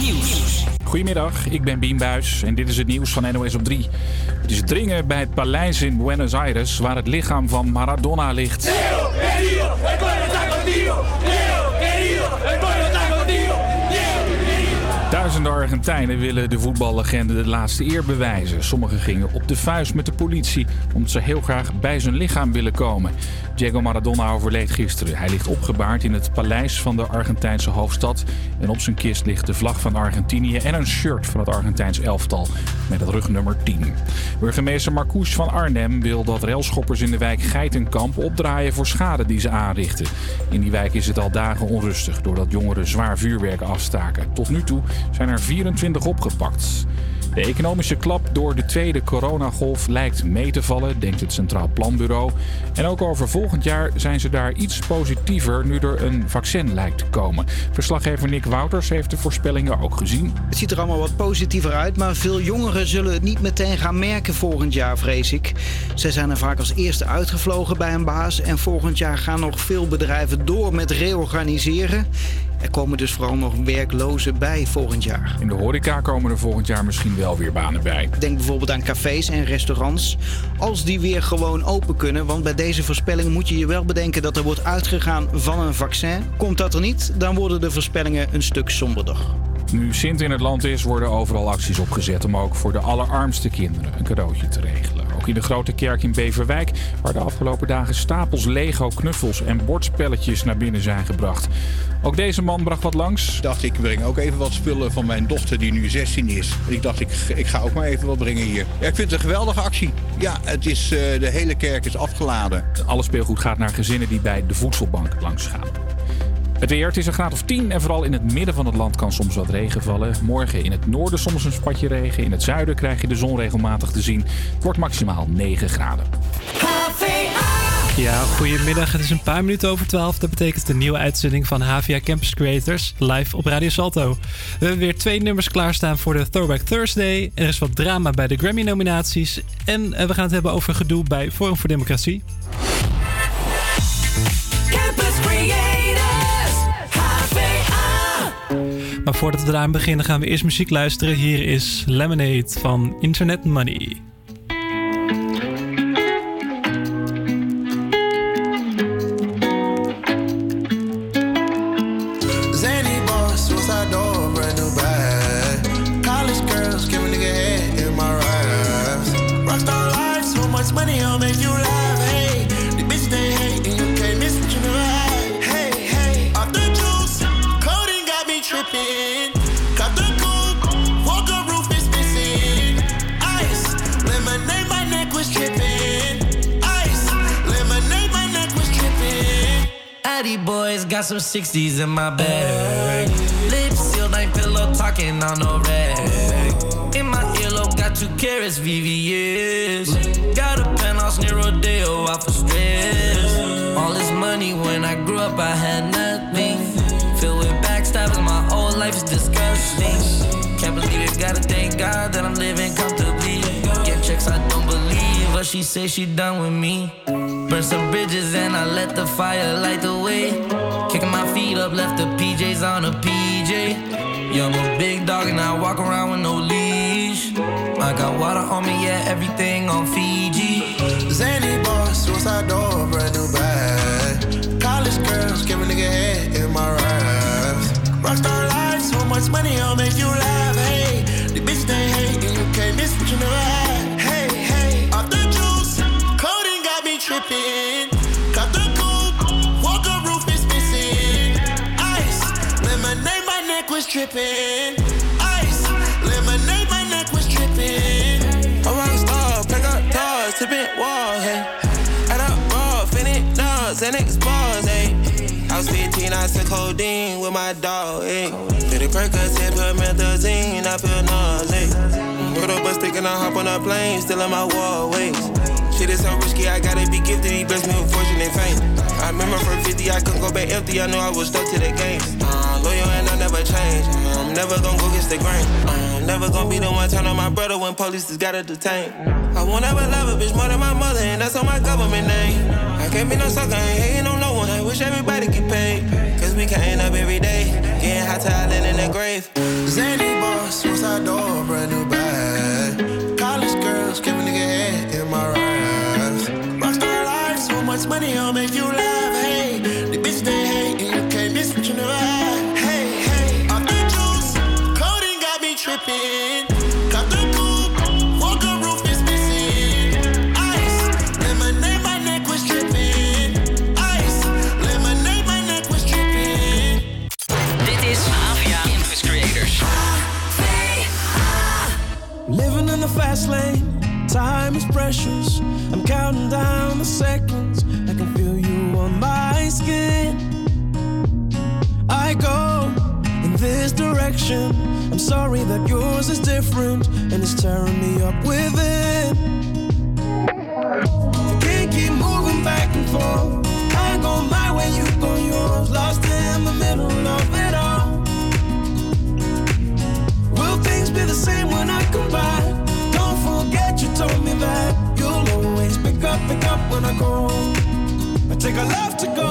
Nieuws. Goedemiddag, ik ben Bien Buis en dit is het nieuws van NOS op 3. Het is dringen bij het paleis in Buenos Aires waar het lichaam van Maradona ligt. Leo, contigo. Leo, Duizenden Argentijnen willen de voetballegende de laatste eer bewijzen. Sommigen gingen op de vuist met de politie omdat ze heel graag bij zijn lichaam willen komen. Diego Maradona overleed gisteren. Hij ligt opgebaard in het paleis van de Argentijnse hoofdstad. En op zijn kist ligt de vlag van Argentinië en een shirt van het Argentijns elftal met het rugnummer 10. Burgemeester Marcouch van Arnhem wil dat railschoppers in de wijk Geitenkamp opdraaien voor schade die ze aanrichten. In die wijk is het al dagen onrustig doordat jongeren zwaar vuurwerk afstaken. Tot nu toe zijn er 24 opgepakt. De economische klap door de tweede coronagolf lijkt mee te vallen, denkt het Centraal Planbureau. En ook over volgend jaar zijn ze daar iets positiever nu er een vaccin lijkt te komen. Verslaggever Nick Wouters heeft de voorspellingen ook gezien. Het ziet er allemaal wat positiever uit, maar veel jongeren zullen het niet meteen gaan merken volgend jaar, vrees ik. Zij zijn er vaak als eerste uitgevlogen bij een baas en volgend jaar gaan nog veel bedrijven door met reorganiseren. Er komen dus vooral nog werklozen bij volgend jaar. In de horeca komen er volgend jaar misschien wel weer banen bij. Denk bijvoorbeeld aan cafés en restaurants. Als die weer gewoon open kunnen. Want bij deze voorspelling moet je je wel bedenken dat er wordt uitgegaan van een vaccin. Komt dat er niet, dan worden de voorspellingen een stuk somberder. Nu Sint in het land is, worden overal acties opgezet om ook voor de allerarmste kinderen een cadeautje te regelen. Ook in de grote kerk in Beverwijk, waar de afgelopen dagen stapels Lego, knuffels en bordspelletjes naar binnen zijn gebracht. Ook deze man bracht wat langs. Ik dacht, ik breng ook even wat spullen van mijn dochter die nu 16 is. ik dacht, ik, ik ga ook maar even wat brengen hier. Ja, ik vind het een geweldige actie. Ja, het is, uh, de hele kerk is afgeladen. Alle speelgoed gaat naar gezinnen die bij de voedselbank langs gaan. Het weer, het is een graad of 10 en vooral in het midden van het land kan soms wat regen vallen. Morgen in het noorden soms een spatje regen. In het zuiden krijg je de zon regelmatig te zien. Het wordt maximaal 9 graden. Ja, goedemiddag. Het is een paar minuten over 12. Dat betekent de nieuwe uitzending van HVA Campus Creators live op Radio Salto. We hebben weer twee nummers klaarstaan voor de Throwback Thursday. Er is wat drama bij de Grammy-nominaties. En eh, we gaan het hebben over gedoe bij Forum voor Democratie. Maar voordat we eraan beginnen gaan we eerst muziek luisteren. Hier is Lemonade van Internet Money. Got some 60s in my bag. Lips sealed, ain't pillow talking on no rag. In my earlobe, got two carrots, VVS. Got a penthouse near Rodeo, out for stress. All this money when I grew up, I had nothing. Filled with backstabbing, my whole life is disgusting. Can't believe it, gotta thank God that I'm living comfortably. Get checks, I don't believe, but she say she done with me. Burn some bridges and I let the fire light the up, left the PJs on a PJ. Yeah, I'm a big dog and I walk around with no leash. I got water on me, yeah, everything on Fiji. Zany boss, suicide door, brand new bag. College girls, give a nigga head in my raps. Rockstar life, so much money, I'll make you laugh. Hey, the bitch they hate, and you can't miss what you never had. Hey, hey, off the juice, coding got me tripping. Was tripping. Ice, lemonade, my neck was tripping. A rock star, pick up doors, tipping walls, hey. Add up raw, finish nuts, and expose, hey. I was 15, I took codeine with my dog, hey. 50 Percocet, put methazine, I feel nauseous. Put up a stick and I hop on a plane, still in my wallways. Shit is so risky, I gotta be gifted. He blessed me with fortune and fame. I remember from 50, I couldn't go back empty. I knew I was stuck to the game. Uh, loyal and never change. Uh, I'm never gonna go against the grain. Uh, I'm never gonna be the one turn on my brother when police just gotta detain. I won't ever love a bitch more than my mother, and that's on my government name. I can't be no sucker, ain't hating on no one. I wish everybody get paid. Cause we counting up every day, getting hot to in the grave. Zany boss, suicide door, brand new bag. College girls, give a nigga head in my ride. Rockstar life, so much money, I'll make you laugh. fast lane. Time is precious. I'm counting down the seconds. I can feel you on my skin. I go in this direction. I'm sorry that yours is different and it's tearing me up within. I can't keep moving back and forth. I go my way, you go yours. Lost in the middle of it all. Will things be the same when I come back? Always pick up, when I go. I take a love to go.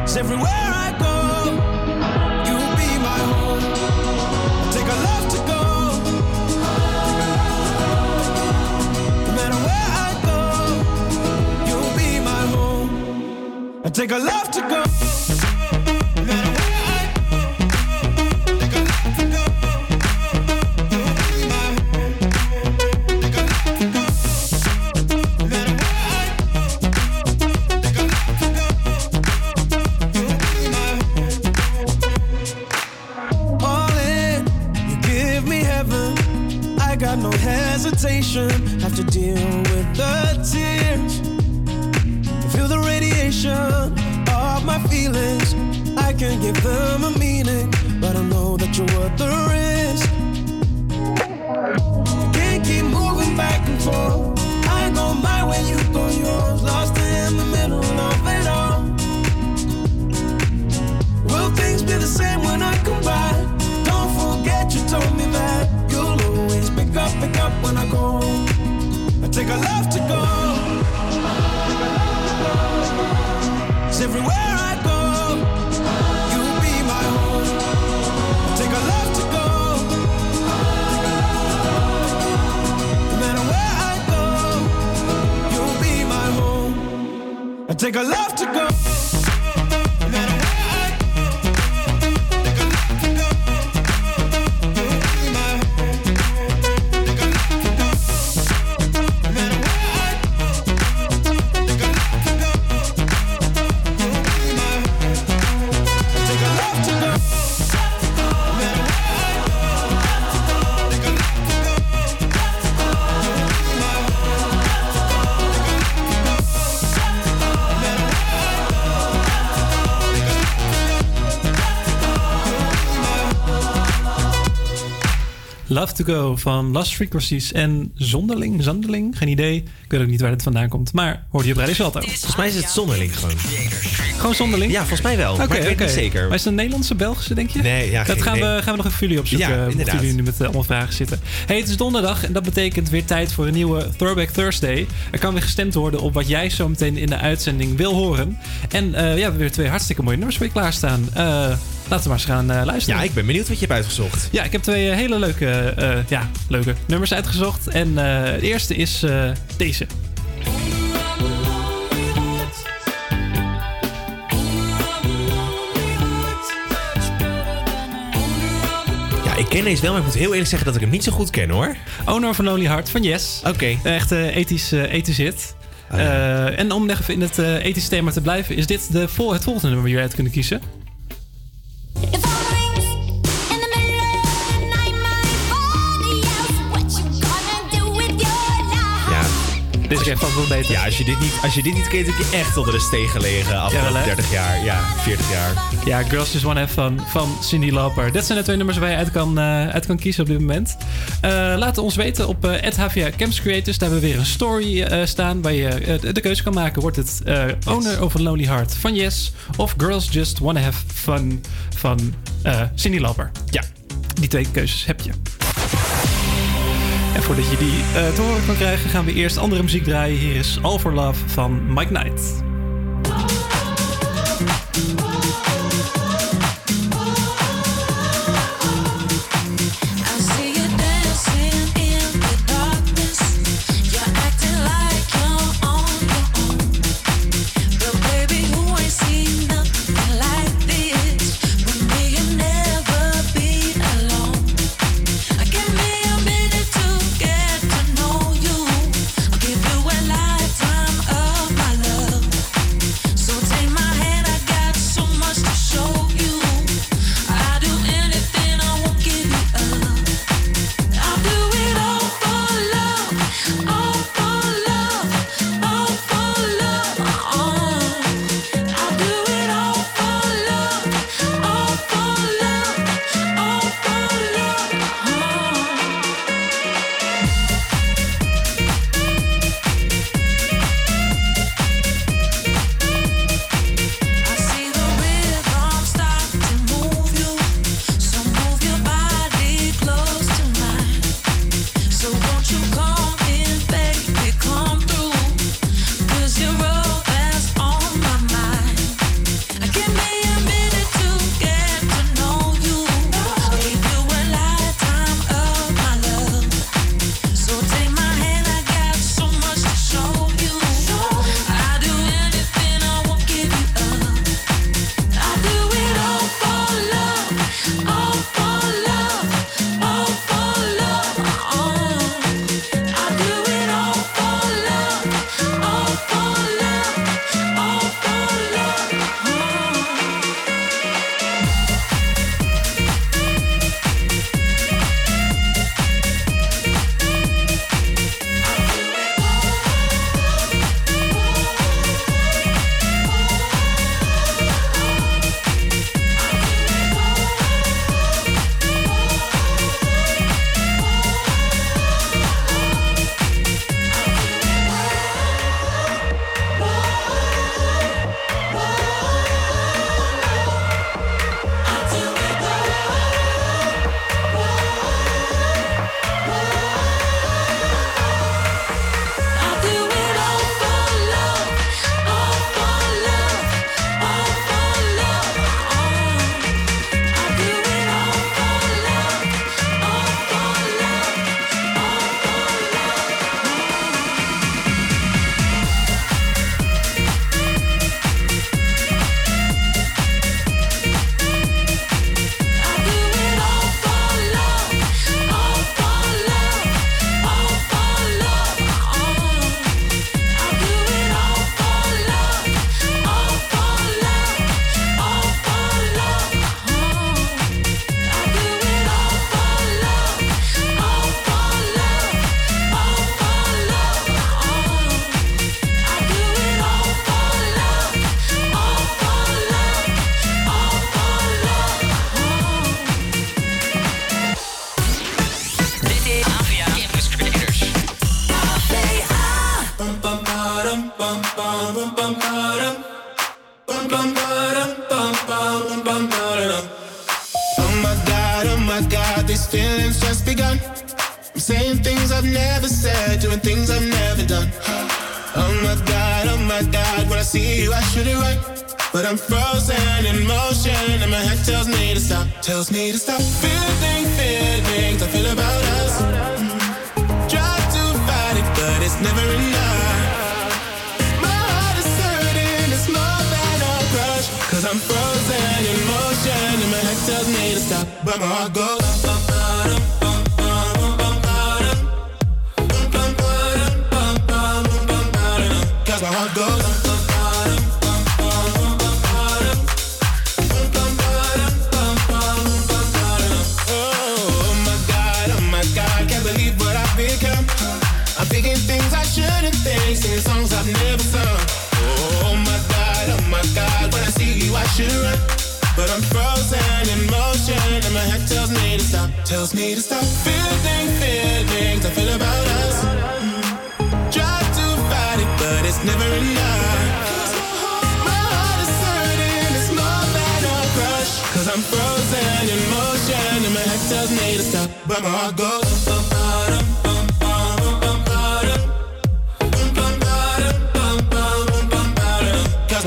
'Cause everywhere I go, you'll be my home. I take a love to go. No matter where I go, you'll be my home. I take a love to go. Hesitation. Have to deal with the tears. Feel the radiation of my feelings. I can give them a meaning, but I know that you're worth the risk. I can't keep moving back and forth. I go my way, you go yours. Lost in the middle of it all. I take a love to go. everywhere I go, you'll be my home. I love to go. No matter where I go, you'll be my home. I love to go. Love to Go van Last Frequencies en Zonderling, Zanderling, geen idee. Ik weet ook niet waar het vandaan komt, maar hoort je op Radio Salto. Volgens mij is het zonderling gewoon. Gewoon Zonderling? Ja, volgens mij wel. Oké, niet zeker. Maar is het een Nederlandse, Belgische, denk je? Nee, ja, Dat gaan idee. we, gaan we nog even voor jullie opzoeken. Ja, eh, inderdaad. jullie nu met eh, allemaal vragen zitten. Hey, het is donderdag en dat betekent weer tijd voor een nieuwe Throwback Thursday. Er kan weer gestemd worden op wat jij zo meteen in de uitzending wil horen. En eh, ja, we hebben weer twee hartstikke mooie nummers voor je klaarstaan. Eh, laten we maar eens gaan eh, luisteren. Ja, ik ben benieuwd wat je hebt uitgezocht. Ja, ik heb twee eh, hele leuke, eh, ja, leuke nummers uitgezocht. En de eerste is deze. Ja, ik ken deze wel, maar ik moet heel eerlijk zeggen dat ik hem niet zo goed ken hoor. Owner of a Lonely Heart van Yes. Oké. Echt eh, ethisch, ethisch hit. Ja. Eh, en om even in het ethische thema te blijven, is dit de vol, het volgende nummer waar jullie uit kunnen kiezen. Dit is vast wel beter. Ja, als je dit niet, als je dit niet kent, heb je echt onder de steen gelegen afgelopen Jawel, hè? 30 jaar. Ja, 40 jaar. Ja, Girls Just Wanna Have Fun van Cindy Lauper. Dat zijn de twee nummers waar je uit kan, eh, uit kan kiezen op dit moment. Eh, laat ons weten op uh, HVA Camps Creators. Daar hebben we weer een story eh, staan waar je eh, de, keuze kan maken. Wordt het eh, Owner of a Lonely Heart van Yes of Girls Just Wanna Have Fun van eh, Cindy Lauper? Ja, die twee keuzes heb je. En voordat je die eh, te horen kan krijgen, gaan we eerst andere muziek draaien. Hier is All for Love van Mike Knight. Tells me to stop.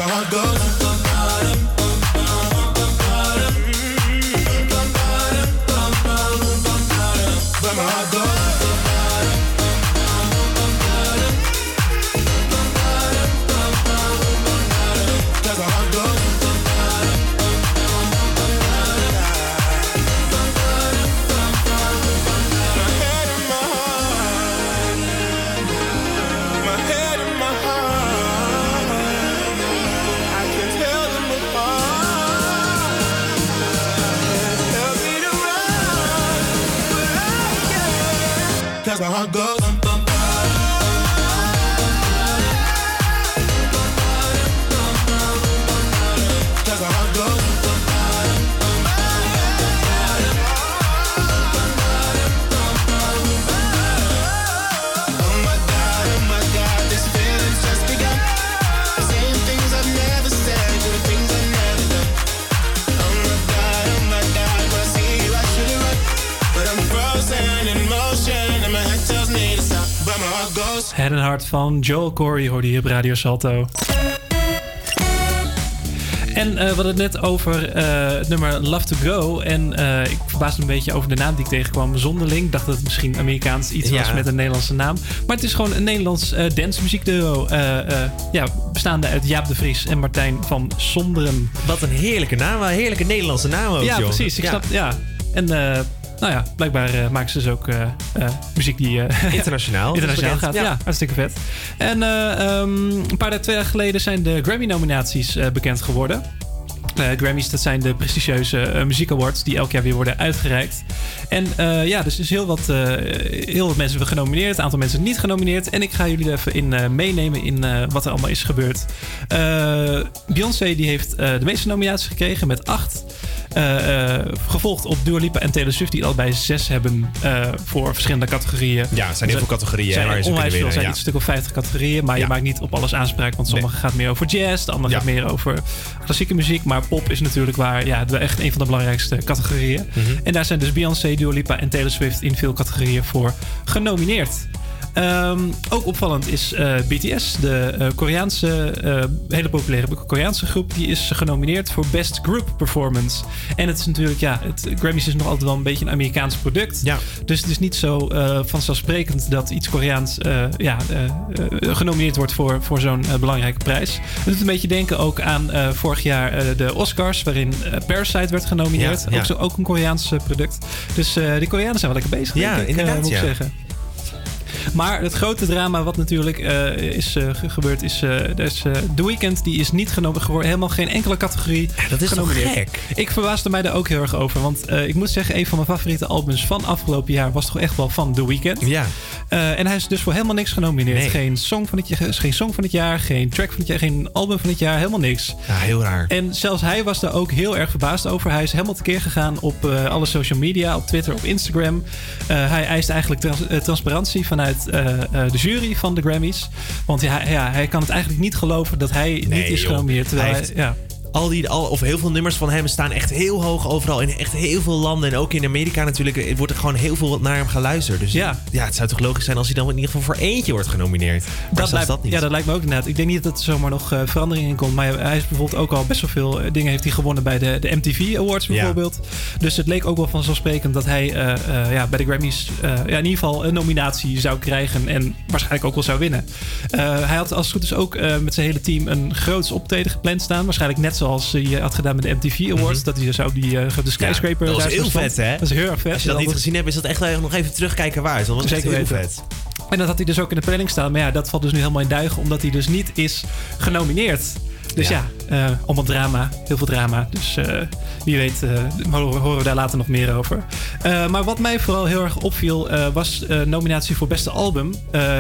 how I go. Van Joel Corey hoorde je op Radio Salto. En eh, we hadden het net over eh, het nummer Love to Go. En eh, ik verbaasde me een beetje over de naam die ik tegenkwam. Zonderling. Ik dacht dat het misschien Amerikaans iets Ja. was met een Nederlandse naam. Maar het is gewoon een Nederlands dancemuziekduo. ja, bestaande uit Jaap de Vries en Martijn van Sonderen. Wat een heerlijke naam. Een heerlijke Nederlandse naam ook, ja, joh. precies. Ik Ja. snap, ja. En nou ja, blijkbaar eh, maken ze dus ook eh, eh, muziek die... Internationaal. Internationaal gaat, ja. hartstikke vet. En eh, ehm, een paar twee jaar geleden zijn de Grammy-nominaties bekend geworden. Grammys, dat zijn de prestigieuze eh, muziekawards die elk jaar weer worden uitgereikt. En ja, dus is heel wat, heel wat mensen genomineerd, een aantal mensen niet genomineerd. En ik ga jullie er even in meenemen in wat er allemaal is gebeurd. Beyoncé die heeft de meeste nominaties gekregen met acht. Eh, eh, gevolgd op Dua Lipa en Taylor Swift die allebei zes hebben eh, voor verschillende categorieën. Ja, het zijn heel veel categorieën, zijn waar onwijs veel, zijn een stuk of 50 categorieën, maar je maakt niet op alles aanspraak, want sommige gaat meer over jazz, de andere gaat meer over klassieke muziek, maar pop is natuurlijk waar, ja, echt een van de belangrijkste categorieën. Mhm. En daar zijn dus Beyoncé, Dua Lipa en Taylor Swift in veel categorieën voor genomineerd. Ehm, ook opvallend is eh, BTS, de eh, Koreaanse, eh, hele populaire Koreaanse groep, die is genomineerd voor Best Group Performance. En het is natuurlijk, ja, het Grammys is nog altijd wel een beetje een Amerikaans product. Ja. Dus het is niet zo vanzelfsprekend dat iets Koreaans ja, genomineerd wordt voor, voor zo'n belangrijke prijs. Het doet een beetje denken ook aan vorig jaar de Oscars, waarin Parasite werd genomineerd. Ja, ja. Ook, zo, ook een Koreaans product. Dus die Koreanen zijn wel lekker bezig, Ja, denk ik, inderdaad, moet ik zeggen. Maar het grote drama wat natuurlijk eh, is eh, ge- gebeurd is... eh is eh, The Weeknd, die is niet genomineerd geworden. Helemaal geen enkele categorie dat is toch gek? Ik verbaasde mij daar ook heel erg over. Want ik moet zeggen, een van mijn favoriete albums van afgelopen jaar... was toch echt wel van The Weeknd. Ja. En hij is dus voor helemaal niks genomineerd. Nee. Geen, song van het jaar, geen song van het jaar, geen track van het jaar... geen album van het jaar, helemaal niks. Ja, heel raar. En zelfs hij was daar ook heel erg verbaasd over. Hij is helemaal tekeer gegaan op alle social media, op Twitter, op Instagram. Hij eist eigenlijk trans- transparantie vanuit met eh, eh, de jury van de Grammys. Want ja, ja, hij kan het eigenlijk niet geloven dat hij niet is genomineerd. Terwijl Hij ja. Al die, al, of heel veel nummers van hem staan echt heel hoog overal in echt heel veel landen. En ook in Amerika natuurlijk eh, wordt er gewoon heel veel naar hem geluisterd. Dus Ja. ja, het zou toch logisch zijn als hij dan in ieder geval voor eentje wordt genomineerd. Dat lijkt, dat niet. Ja, dat lijkt me ook inderdaad. Ik denk niet dat er zomaar nog eh, verandering in komt. Maar hij heeft bijvoorbeeld ook al best wel veel eh, dingen heeft hij gewonnen bij de, de MTV Awards Ja. bijvoorbeeld. Dus het leek ook wel vanzelfsprekend dat hij ja, bij de Grammys ja, in ieder geval een nominatie zou krijgen. En waarschijnlijk ook wel zou winnen. Hij had als het goed is ook met zijn hele team een groots optreden gepland staan. Waarschijnlijk net zoals hij had gedaan met de MTV Awards. Dat hij zou die eh, grote skyscraper Mhm. dat was daar heel vet, hè? Dat is heel erg vet. Als je dat niet gezien hebt, is dat echt nog even terugkijken waard. Dat was Zeker heel vet. En dat had hij dus ook in de planning staan. Maar ja, dat valt dus nu helemaal in duigen, omdat hij dus niet is genomineerd. Dus ja, Ja. Eh allemaal drama. Heel veel drama. Dus eh, wie weet eh, horen we daar later nog meer over. Maar wat mij vooral heel erg opviel, was nominatie voor beste album.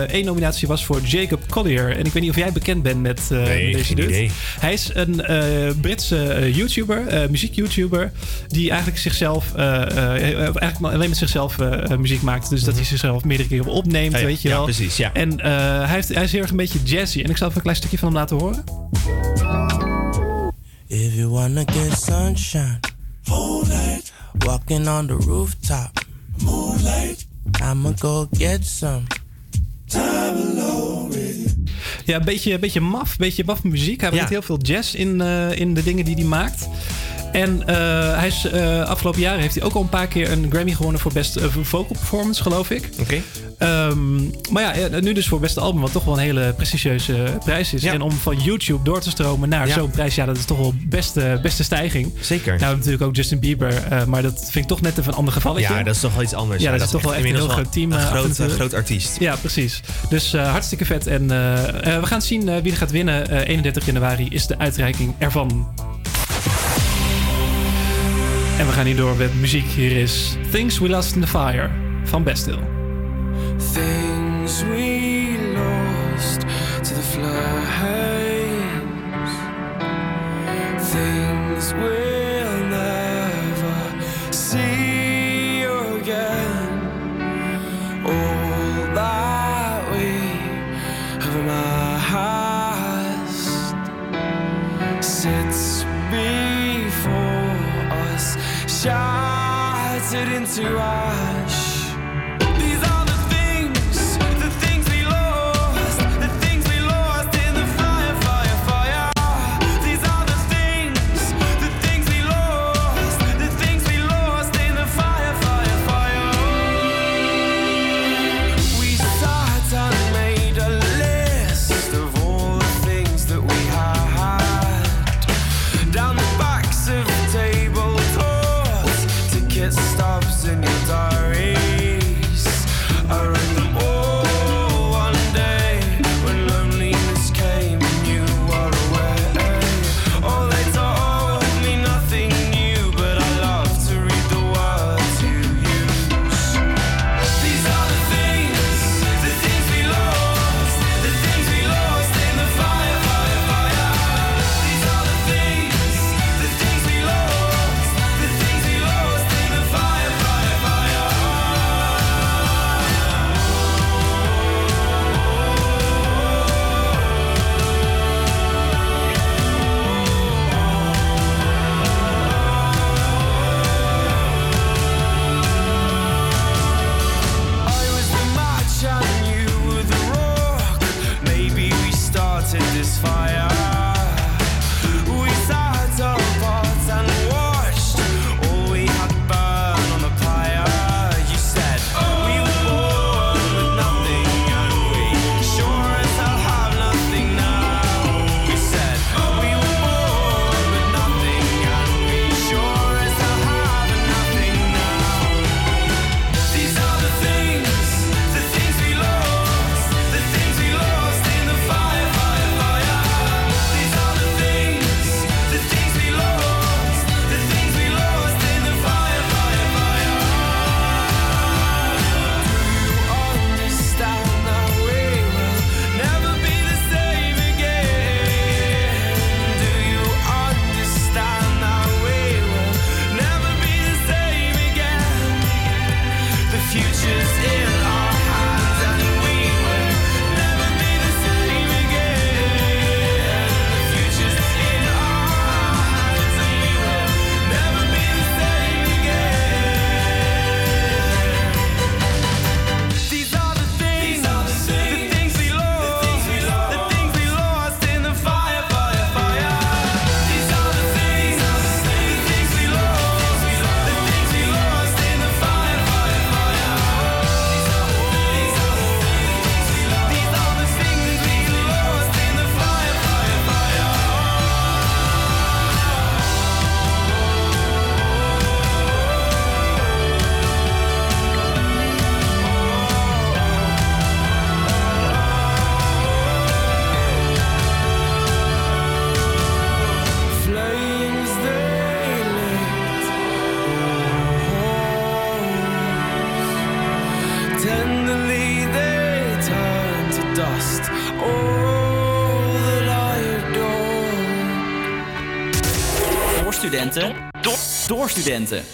Eén nominatie was voor Jacob Collier. En ik weet niet of jij bekend bent met, Nee, deze dude. idee. Hij is een Britse YouTuber, muziek-YouTuber, die eigenlijk zichzelf, eigenlijk alleen met zichzelf muziek maakt. Dus dat hij zichzelf meerdere keren opneemt, Ja, ja. weet je Ja, wel. precies, ja. En hij, heeft, hij is heel erg een beetje jazzy. En ik zal even een klein stukje van hem laten horen. If you wanna get sunshine, moonlight. Walking on the rooftop, moonlight. I'ma go get some. Ja, een beetje, een beetje maf, een beetje maf muziek. Hij Ja. brengt heel veel jazz in, eh, in de dingen die hij maakt. En eh, hij is, eh, afgelopen jaren heeft hij ook al een paar keer een Grammy gewonnen voor best eh, vocal performance, geloof ik. Oké. Ehm, maar ja, nu dus voor beste album, wat toch wel een hele prestigieuze prijs is. Ja. En om van YouTube door te stromen naar Ja. zo'n prijs, ja, dat is toch wel beste, beste stijging. Zeker. Nou, natuurlijk ook Justin Bieber, maar dat vind ik toch net even een ander gevalletje. ja, dat is toch wel iets anders. Ja, dat is toch wel echt een heel groot team, Een groot, artiest. Ja, precies. Dus hartstikke vet. En we gaan zien wie er gaat winnen. Eh, 31 januari is de uitreiking ervan. En we gaan hier door met muziek. Hier is Things We Lost in the Fire van Bastille. Things we lost to the. Things shattered into ash. Door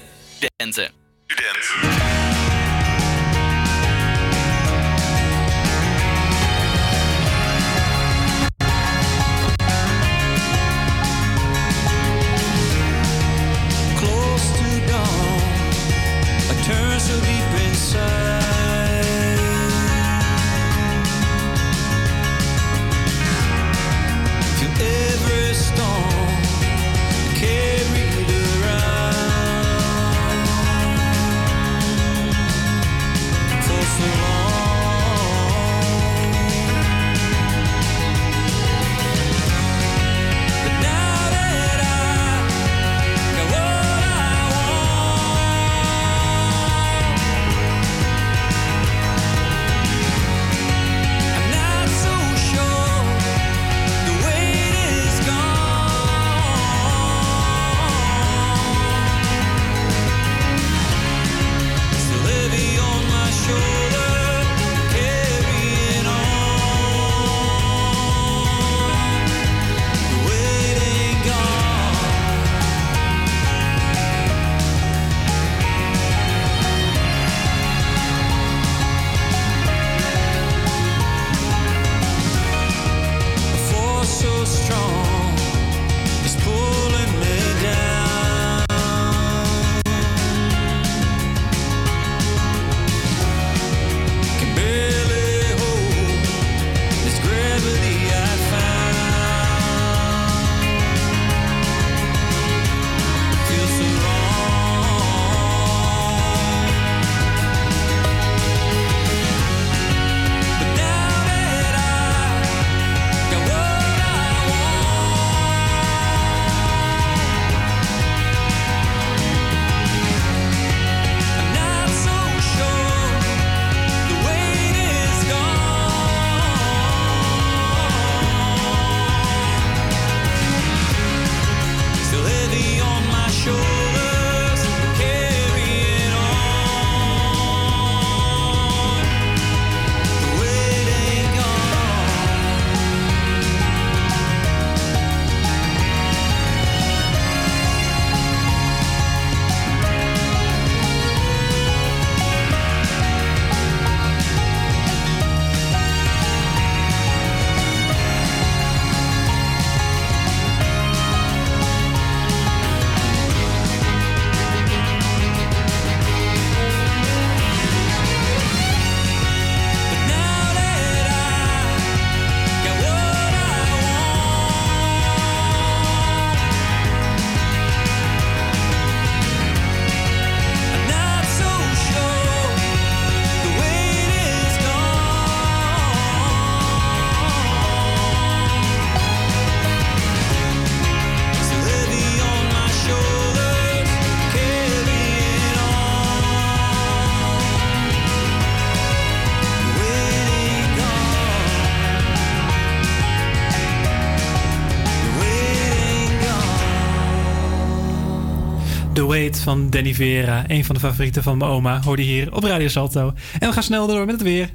08 van Danny Vera. Een van de favorieten van mijn oma. Hoorde hier op Radio Salto. En we gaan snel door met het weer.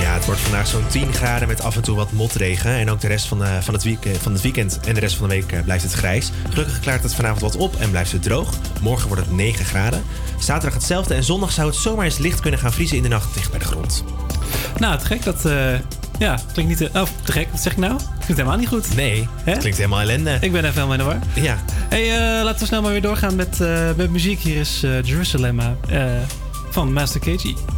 Ja, het wordt vandaag zo'n 10 graden met af en toe wat motregen. En ook de rest van, eh, van, het, eh, van het weekend en de rest van de week eh, blijft het grijs. Gelukkig klaart het vanavond wat op en blijft het droog. Morgen wordt het 9 graden. Zaterdag hetzelfde en zondag zou het zomaar eens licht kunnen gaan vriezen in de nacht dicht bij de grond. Nou, het gek dat... Ja, klinkt niet te... Oh, te gek. Wat zeg ik nou? Klinkt helemaal niet goed. Nee, He? klinkt helemaal ellende. Ik ben even helemaal in de. Ja. Hey, eh, laten we snel maar weer doorgaan met, eh, met muziek. Hier is eh Jerusalem van Master KG.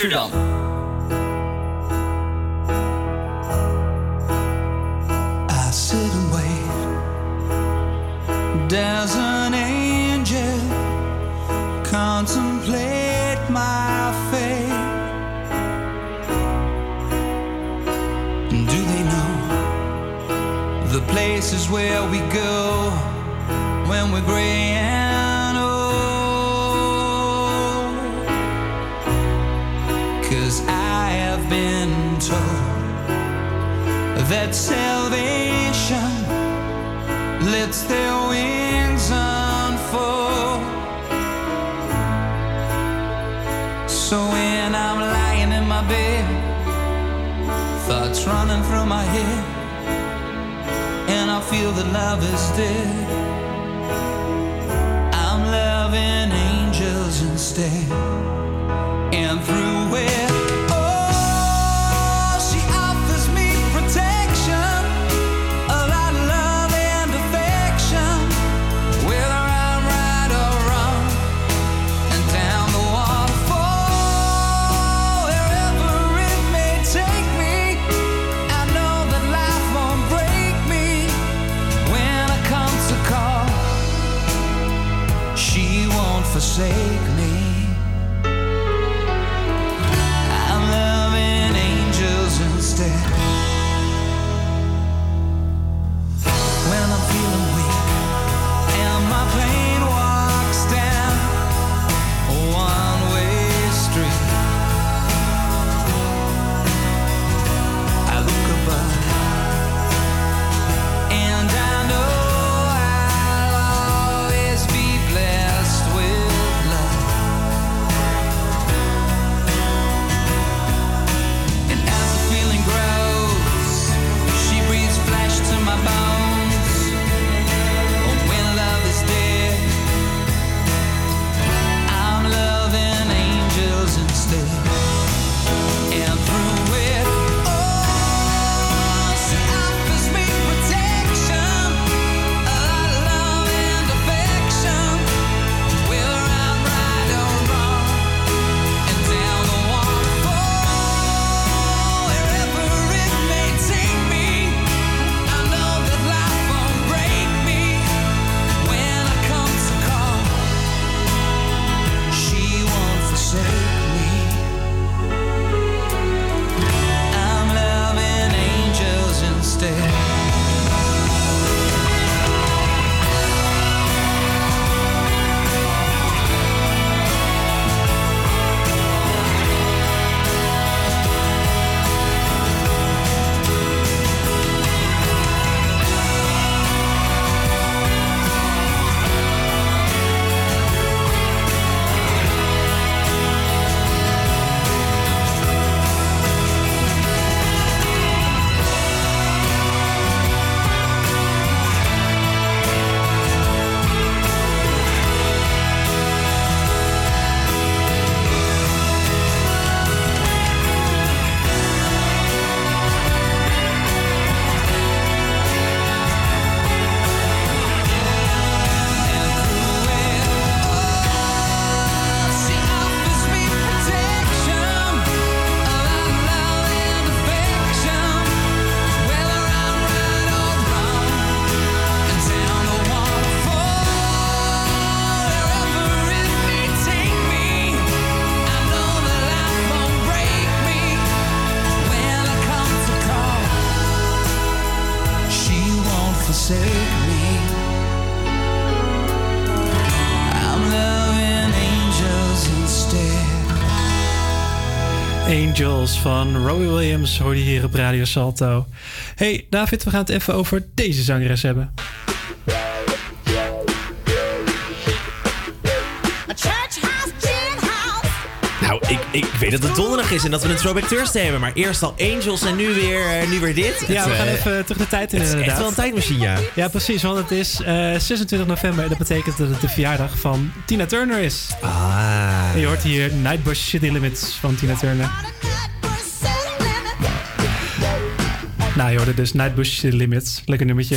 Studerend Amsterdam. Williams hoor je hier op Radio Salto. Hey David, we gaan het even over deze zangeres hebben. Nou, ik, ik weet dat het donderdag is en dat we een Throwback Thursday hebben. Maar eerst al Angels en nu weer, eh, nu weer dit. Ja, we Het, gaan eh, even terug de tijd in Het is inderdaad. echt wel een tijdmachine, ja. Ja, precies, want het is eh, 26 november en dat betekent dat het de verjaardag van Tina Turner is. Ah. En je hoort hier Nightbush City Limits van Tina Turner. Nou, je hoorde dus Nightbush Limits. Lekker nummertje.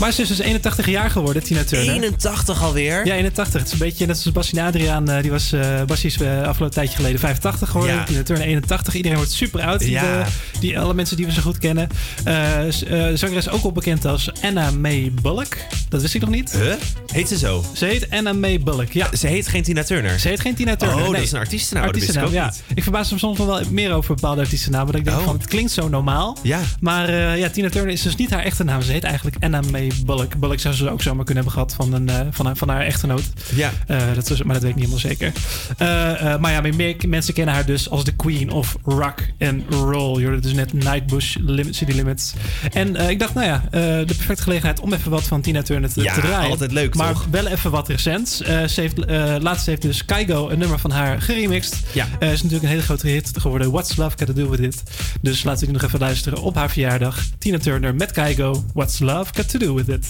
Maar ze is dus 81 jaar geworden, Tina Turner. 81 alweer? Ja, 81. Het is een beetje net zoals Bassie Adriaan. eh, die was, eh Bassie is eh, afgelopen tijdje geleden 85 geworden. Ja. Tina Turner 81. Iedereen wordt super oud. Die, Ja. eh, die, alle mensen die we zo goed kennen. De zangeres is ook wel bekend als Anna May Bullock. Dat wist ik nog niet. Huh? Heet ze zo? Ze heet Anna May Bullock, ja. Ze heet geen Tina Turner? Ze heet geen Tina Turner. Oh, dat nee. is een artiestennaam. Dat ook ja. niet. Ik verbaas me soms wel meer over bepaalde artiestennamen. Dat ik denk Oh. van, het klinkt zo normaal. Ja. Maar ja, Tina Turner is dus niet haar echte naam. Ze heet eigenlijk Anna May Bullock. Bullock zou ze ook zomaar kunnen hebben gehad van, een, eh, van, haar, van haar echtgenoot. Ja. Eh, dat is, maar dat weet ik niet helemaal zeker. Eh, maar ja, meer mensen kennen haar dus als de queen of rock and roll. Je hoorde dus net Nightbush Limit, City Limits. En ik dacht, nou ja, de perfecte gelegenheid om even wat van Tina Turner te, Ja, te draaien. altijd leuk, Maar toch? wel even wat recents. Eh, ze heeft, laatst heeft dus Kygo een nummer van haar geremixed. Ja. Is natuurlijk een hele grote hit geworden. What's Love Got To Do With It. Dus laten we nog even luisteren op haar verjaardag. Tina Turner met Kygo. What's Love Got To Do With It.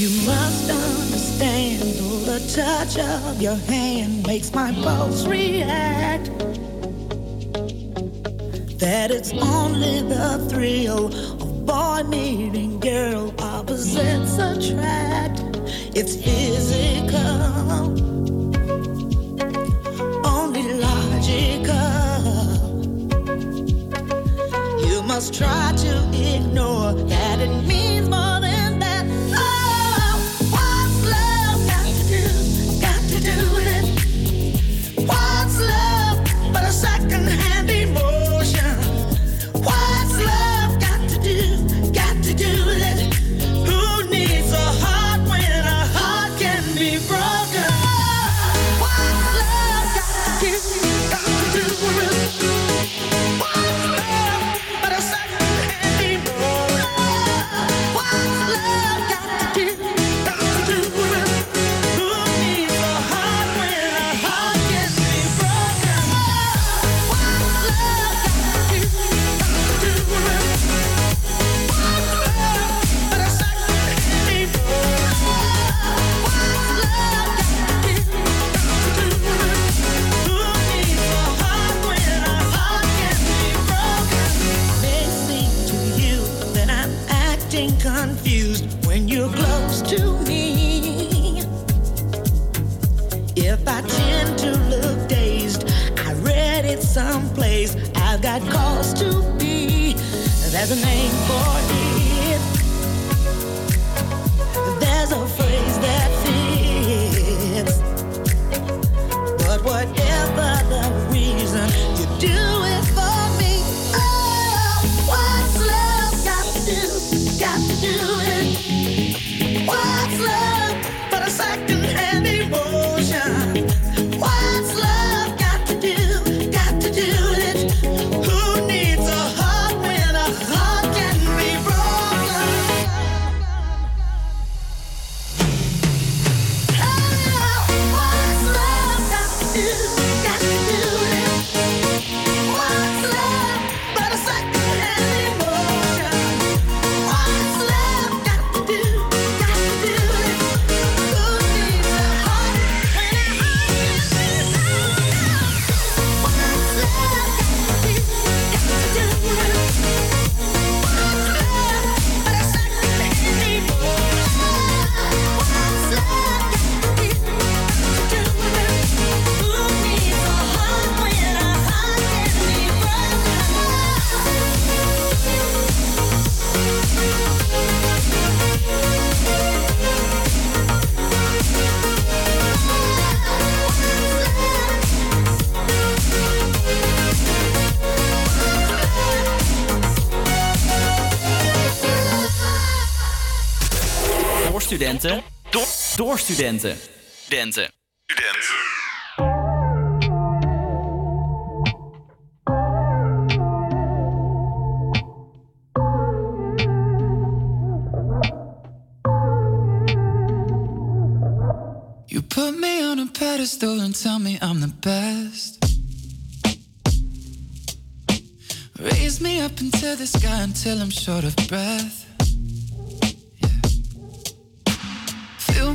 You must understand the touch of your hand makes my pulse react. That it's only the thrill of boy meeting girl opposites attract. It's physical, must try to ignore that it means There's a name door studenten. Studenten. You put me on a pedestal and tell me I'm the best. Raise me up into the sky until I'm short of breath.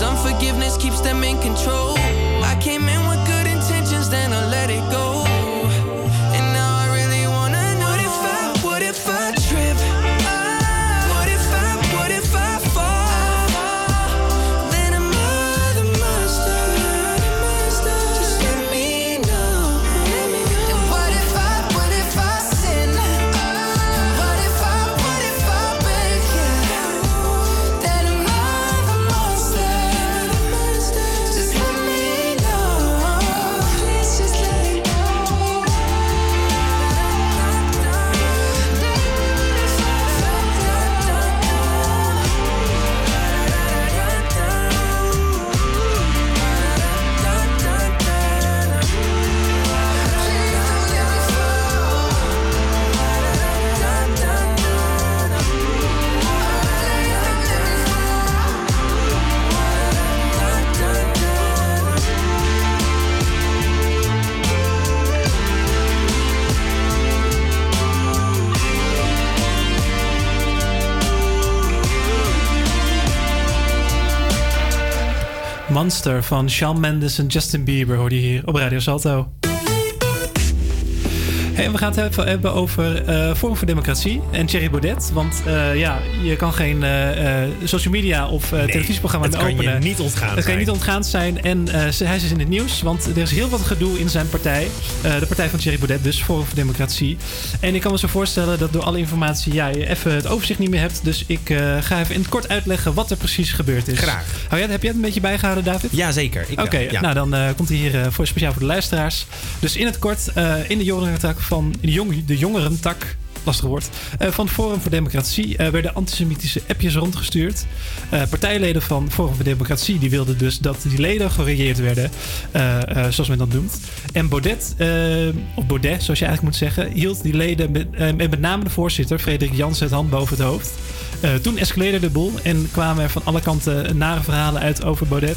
Cause unforgiveness keeps them in control. I came in with Monster van Shawn Mendes en Justin Bieber hoorde je hier op Radio Salto. We gaan het even hebben over eh Forum voor Democratie en Thierry Baudet. Want eh, ja, je kan geen eh, social media of eh, televisieprogramma het meer kan je openen. niet ontgaan Het kan je niet ontgaan zijn. En hij is in het nieuws, want er is heel wat gedoe in zijn partij. De partij van Thierry Baudet, dus Forum voor Democratie. En ik kan me zo voorstellen dat door alle informatie ja, je even het overzicht niet meer hebt. Dus ik ga even in het kort uitleggen wat er precies gebeurd is. Graag. Jij, heb jij het een beetje bijgehouden, David? Ja, zeker. Ik wel, Oké, ja. nou dan komt hij hier voor, speciaal voor de luisteraars. Dus in het kort, in de jongerentak van de, jong, de jongerentak, lastig woord, eh, van Forum voor Democratie eh, werden antisemitische appjes rondgestuurd. Eh, partijleden van Forum voor Democratie die wilden dus dat die leden gereageerd werden, zoals men dat noemt. En Baudet, of Baudet zoals je eigenlijk moet zeggen, hield die leden met, eh, met name de voorzitter, Frederik Jansen, het hand boven het hoofd. Toen escaleerde de boel en kwamen er van alle kanten nare verhalen uit over Baudet.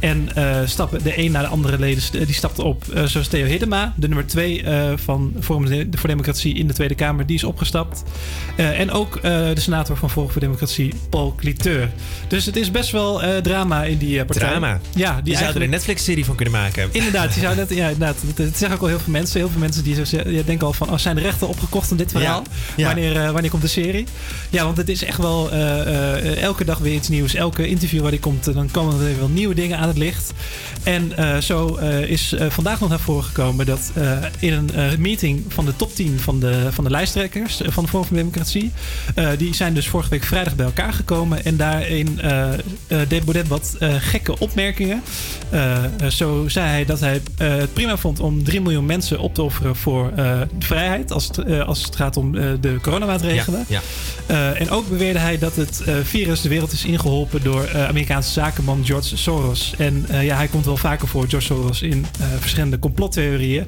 En eh, stappen de een naar de andere leden st- die stapte op. Eh, zoals Theo Hiddema, de nummer twee eh, van Forum voor Democratie in de Tweede Kamer, die is opgestapt. Eh, en ook eh, de senator van Forum voor Democratie, Paul Cliteur. Dus het is best wel eh, drama in die eh, partij. Drama. Ja, Die zouden er een Netflix-serie van kunnen maken. Inderdaad, je zou net, ja, inderdaad. Dat, dat zeggen ook al heel veel mensen. Heel veel mensen die zo ja, denken al van... Oh, zijn de rechten opgekocht aan dit verhaal? Ja. Wanneer, eh, wanneer komt de serie? Ja, want het is echt wel eh, eh, elke dag weer iets nieuws. Elke interview waar die komt, eh, dan komen er weer wel nieuwe dingen aan het licht. En eh, zo eh, is eh, vandaag nog naar voren gekomen... dat in een meeting van de top 10 van de, van de lijsttrekkers... van de Forum voor Democratie... die zijn dus vorige week vrijdag bij elkaar gekomen. En daarin deed Baudet wat gekke opmerkingen. Zo zei hij dat hij het prima vond om 3 miljoen mensen op te offeren voor vrijheid. Als het, als het gaat om de coronamaatregelen. Ja, en ook beweerde hij dat het virus de wereld is ingeholpen door Amerikaanse zakenman George Soros. En eh, ja, hij komt wel vaker voor, George Soros, in eh, verschillende complottheorieën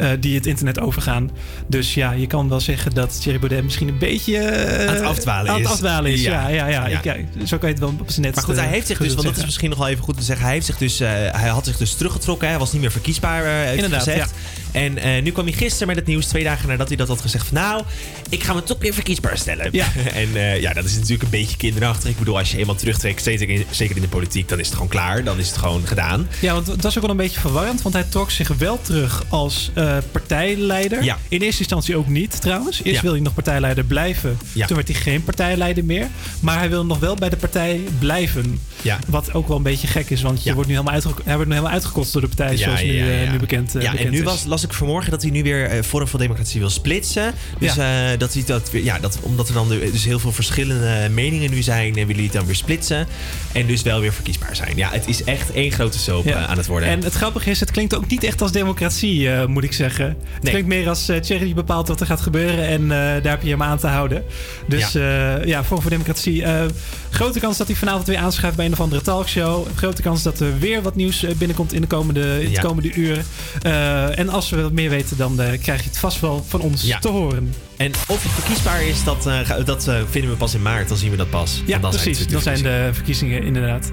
eh, die het internet overgaan. Dus ja, je kan wel zeggen dat Thierry Baudet misschien een beetje eh, Aan het afdwalen aan het is. afdwalen is. Ja, ja, ja. Ja. Ik, ja, zo kan je het wel op zijn net Maar goed, hij eh, heeft zich dus, want dat is misschien nog wel even goed te zeggen. Hij, heeft zich dus, eh, hij had zich dus teruggetrokken. Hij was niet meer verkiesbaar, eh, Inderdaad, gezegd. En eh, nu kwam hij gisteren met het nieuws, twee dagen nadat hij dat had gezegd. Van, nou, ik ga me toch weer verkiesbaar stellen. Ja. en eh, ja, dat is natuurlijk een beetje kinderachtig. Ik bedoel, als je eenmaal terugtrekt, zeker in, zeker in de politiek, dan is het gewoon klaar. Dan is het gewoon gedaan. Ja, want dat is ook wel een beetje verwarrend. Want hij trok zich wel terug als eh, partijleider. Ja. In eerste instantie ook niet, trouwens. Eerst Ja. wil hij nog partijleider blijven. Ja. Toen werd hij geen partijleider meer. Maar hij wil nog wel bij de partij blijven. Wat ook wel een beetje gek is. Want je wordt nu helemaal hij wordt nu helemaal uitgekotst door de partij. zoals nu, eh, nu bekend, eh, ja, bekend en nu is. was, las ik vanmorgen dat hij nu weer Forum voor Democratie wil splitsen. Dus dat hij dat weer, ja, dat, omdat er dan dus heel veel verschillende meningen nu zijn, en willen jullie het dan weer splitsen. En dus wel weer verkiesbaar zijn. Ja, het is echt één grote soap aan het worden. En het grappige is, het klinkt ook niet echt als democratie, moet ik zeggen. Het klinkt meer als uh, Thierry bepaalt wat er gaat gebeuren en eh, daar heb je hem aan te houden. Dus ja, ja Forum voor Democratie. eh, grote kans dat hij vanavond weer aanschuift bij een of andere talkshow. Grote kans dat er weer wat nieuws eh, binnenkomt in de komende, in Ja. komende uur. Eh, en als we wat meer weten, dan eh, krijg je het vast wel van ons te horen. En of het verkiesbaar is, dat, eh, dat eh, vinden we pas in maart. Dan zien we dat pas. Ja, dan precies. Zijn het dan zijn de verkiezingen inderdaad.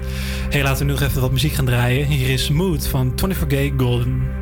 Hey, laten we nu nog even wat muziek gaan draaien. Hier is Mood van 24 Gay Golden.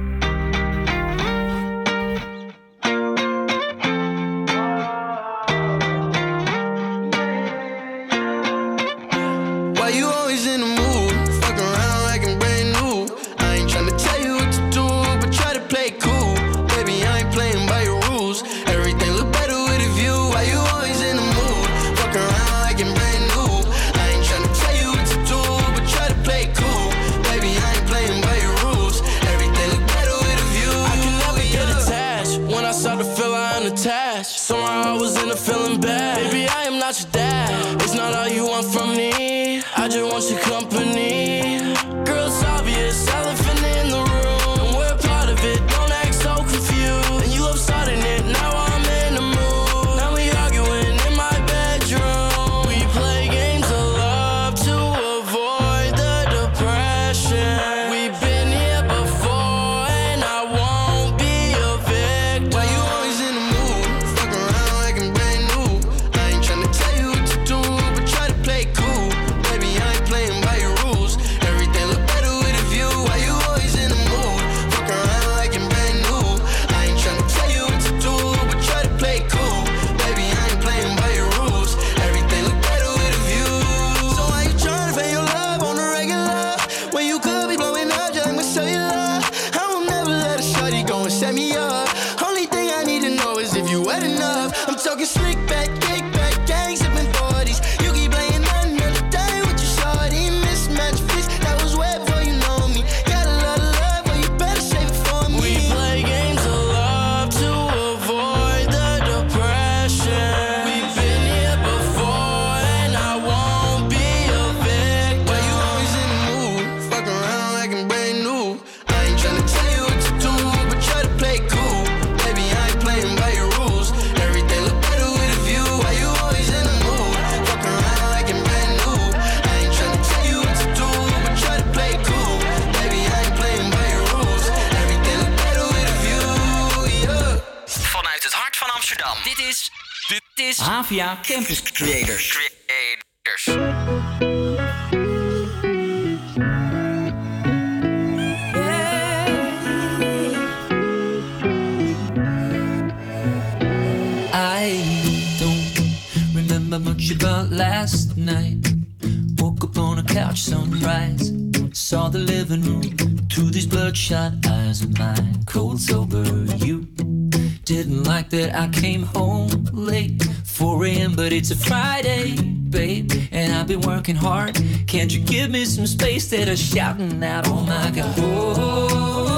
Can't you give me some space that I'm shouting out? Oh my god. Oh,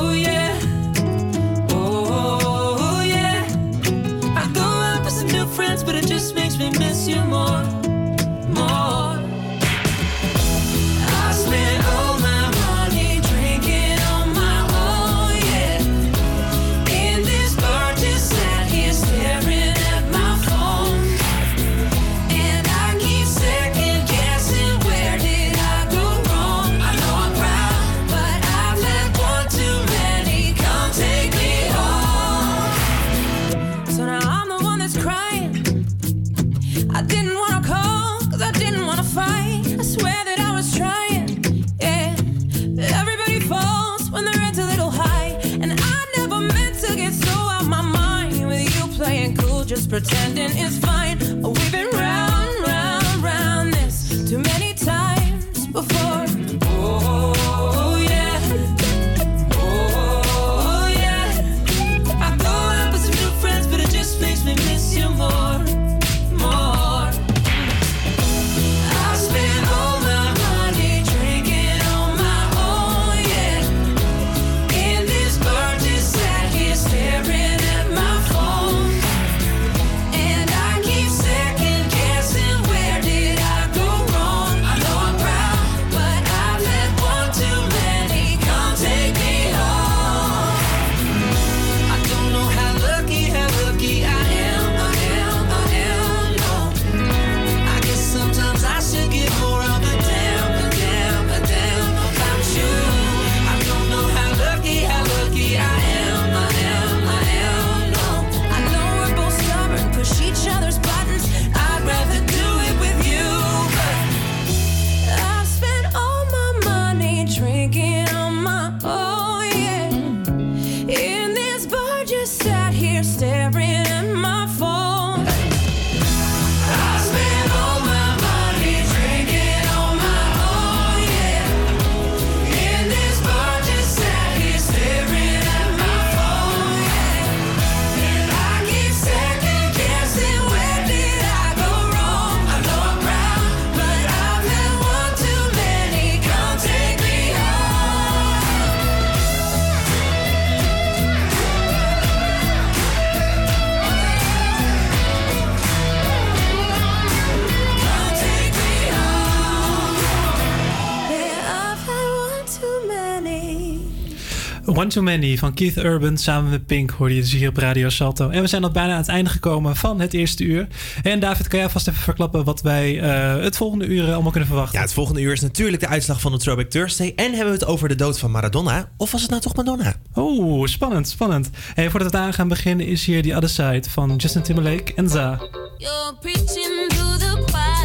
One Too Many van Keith Urban samen met Pink hoorde je dus hier op Radio Salto. En we zijn al bijna aan het einde gekomen van het eerste uur. En David, kan jij vast even verklappen wat wij eh, het volgende uur eh, allemaal kunnen verwachten? Ja, het volgende uur is natuurlijk de uitslag van de Tropic Thursday. En hebben we het over de dood van Maradona. Of was het nou toch Madonna? Oeh, spannend, spannend. En voordat we aan gaan beginnen is hier die Other Side van Justin Timberlake en Za. You're preaching to the.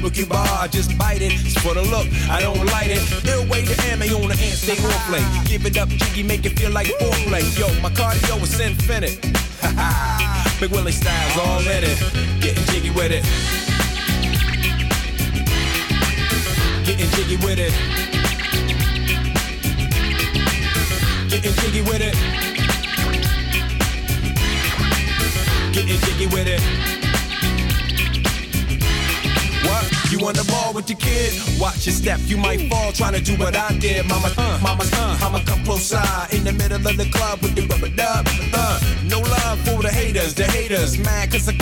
Cuba Cuba. I just bite it. It's for the look, I don't light it. Ill way to ammo on the ant, stay on play. Give it up, jiggy, make it feel like foreplay. Yo, my cardio is infinite. Ha Big Willie style's all in it. Getting jiggy with it. Getting jiggy with it. Getting jiggy with it. Getting jiggy with it. You on the ball with your kid? Watch your step, you might fall trying to do what I did. Mama, uh, mama, uh, mama, come close side in the middle of the club with the rubber dub. Uh, no love for the haters, the haters. Mad cause I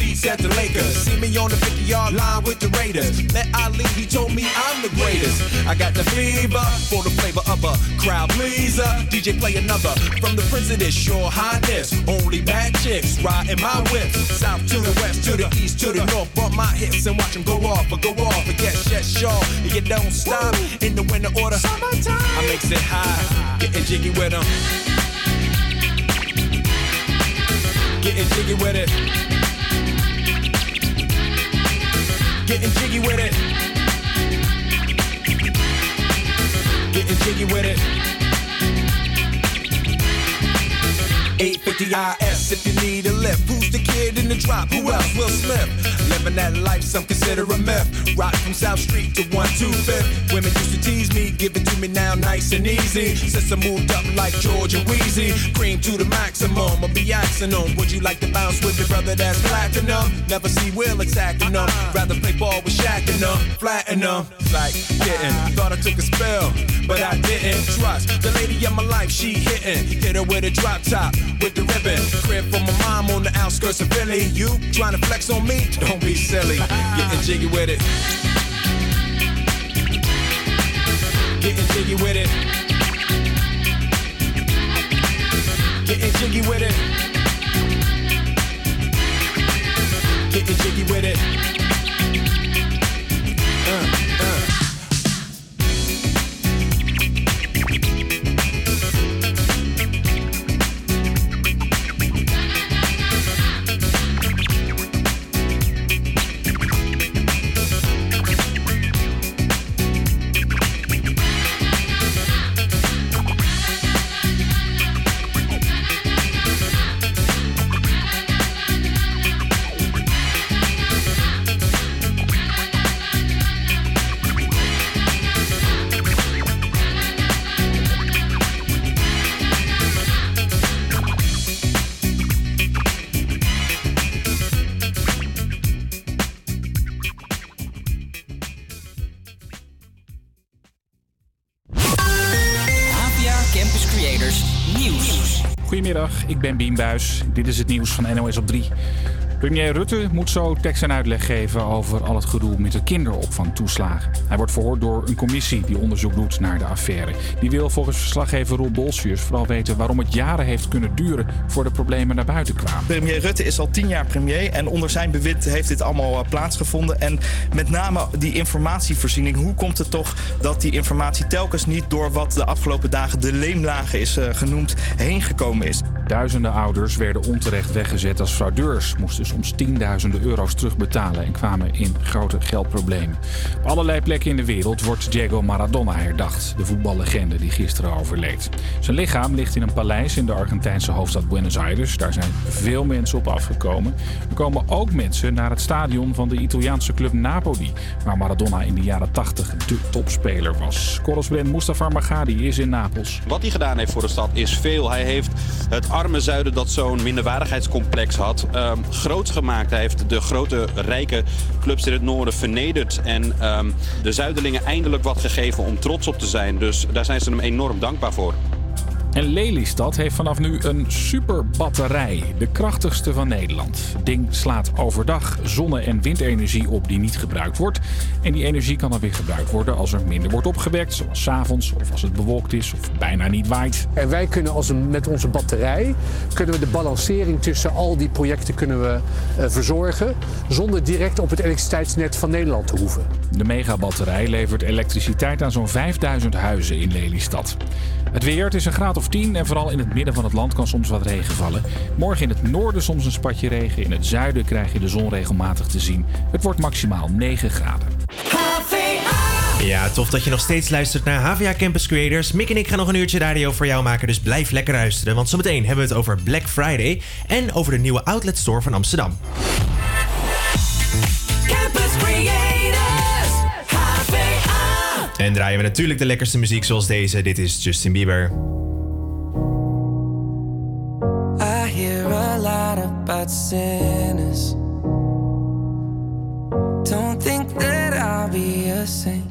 seats at the Lakers. See me on the 50 yard line with the Raiders. Met Ali, he told me I'm the greatest. I got the fever for the flavor of a crowd pleaser. DJ play another from the Prince of this sure highness. Only bad chicks riding my whip. South to the west, to the east, to the north. Bump my hips and watch them go off, or go off. But yes, yes, sure. You don't stop in the winter order. Summertime. I makes it high, getting jiggy with them. Getting jiggy with it. Getting jiggy with it. Getting jiggy with it. 850 IS if you need a lift. Who's the kid in the drop? Who else? Will Smith. Living that life, some consider a myth. Rock from South Street to 125th. Women used to tease me, give it to me now nice and easy. Since I moved up like Georgia Wheezy, cream to the maximum. I'll be asking them, would you like to bounce with your brother that's platinum? Never see Will attacking them. Rather play ball with Shaq and them, flatten them. Like getting, thought I took a spell, but I didn't trust the lady of my life. She hitting, hit her with a drop top with the ribbon. Crib for my mom on the outskirts of Philly. You trying to flex on me? Don't be silly. Getting jiggy with it. Getting jiggy with it. Getting jiggy with it. Getting jiggy with it. Ik ben Bien Buis. Dit is het nieuws van NOS op 3. Premier Rutte moet zo tekst en uitleg geven over al het gedoe met de kinderopvangtoeslagen. Hij wordt verhoord door een commissie die onderzoek doet naar de affaire. Die wil volgens verslaggever Roel Bolsius vooral weten waarom het jaren heeft kunnen duren voor de problemen naar buiten kwamen. Premier Rutte is al tien jaar premier en onder zijn bewind heeft dit allemaal eh, plaatsgevonden. En met name die informatievoorziening. Hoe komt het toch dat die informatie telkens niet door wat de afgelopen dagen de leemlagen is eh, genoemd heen gekomen is? Duizenden ouders werden onterecht weggezet als fraudeurs, moesten soms tienduizenden euro's terugbetalen en kwamen in grote geldproblemen. Op allerlei plekken in de wereld wordt Diego Maradona herdacht, de voetballegende die gisteren overleed. Zijn lichaam ligt in een paleis in de Argentijnse hoofdstad Buenos Aires. Daar zijn veel mensen op afgekomen. Er komen ook mensen naar het stadion van de Italiaanse club Napoli, waar Maradona in de jaren 80 de topspeler was. Correspondent Mustafa Magadi is in Napels. Wat hij gedaan heeft voor de stad is veel. Hij heeft het arme zuiden dat zo'n minderwaardigheidscomplex had, groot gemaakt. Hij heeft de grote rijke clubs in het noorden vernederd en ehm, de zuiderlingen eindelijk wat gegeven om trots op te zijn. Dus daar zijn ze hem enorm dankbaar voor. En Lelystad heeft vanaf nu een superbatterij. De krachtigste van Nederland. Het ding slaat overdag zonne- en windenergie op die niet gebruikt wordt. En die energie kan dan weer gebruikt worden als er minder wordt opgewekt. Zoals 's avonds of als het bewolkt is of bijna niet waait. En wij kunnen als een, met onze batterij kunnen we de balancering tussen al die projecten kunnen we, eh, verzorgen. Zonder direct op het elektriciteitsnet van Nederland te hoeven. De megabatterij levert elektriciteit aan zo'n 5000 huizen in Lelystad. Het weer, het is een graad of 10 en vooral in het midden van het land kan soms wat regen vallen. Morgen in het noorden soms een spatje regen. In het zuiden krijg je de zon regelmatig te zien. Het wordt maximaal 9 graden. Ja, tof dat je nog steeds luistert naar HVA Campus Creators. Mick en ik gaan nog een uurtje radio voor jou maken, dus blijf lekker luisteren. Want zometeen hebben we het over Black Friday en over de nieuwe outlet store van Amsterdam. En draaien we natuurlijk de lekkerste muziek zoals deze. Dit is Justin Bieber. I hear a lot about sinners. Don't think that I'll be a saint.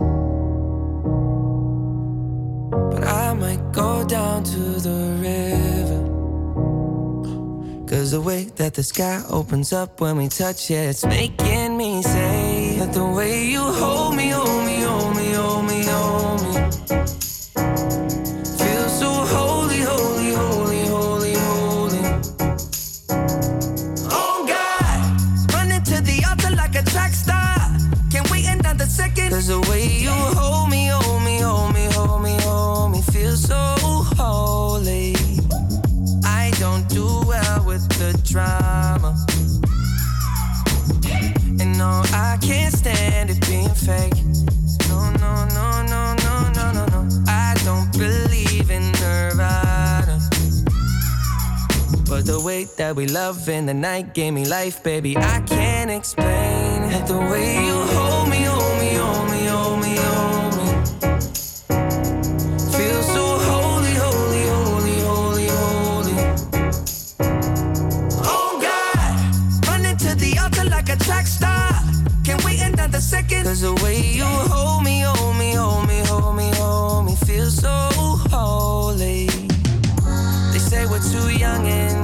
But I might go down to the river. Cause the way that the sky opens up when we touch it, it's making me say that the way you hold me, hold me, drama. And no, I can't stand it being fake. No, no, no, no, no, no, no, no. I don't believe in Nirvana. But the way that we love in the night gave me life, baby. I can't explain it. The way you hold me, hold Cause the way you hold me, hold me, hold me, hold me, hold me, feel so holy. They say we're too young and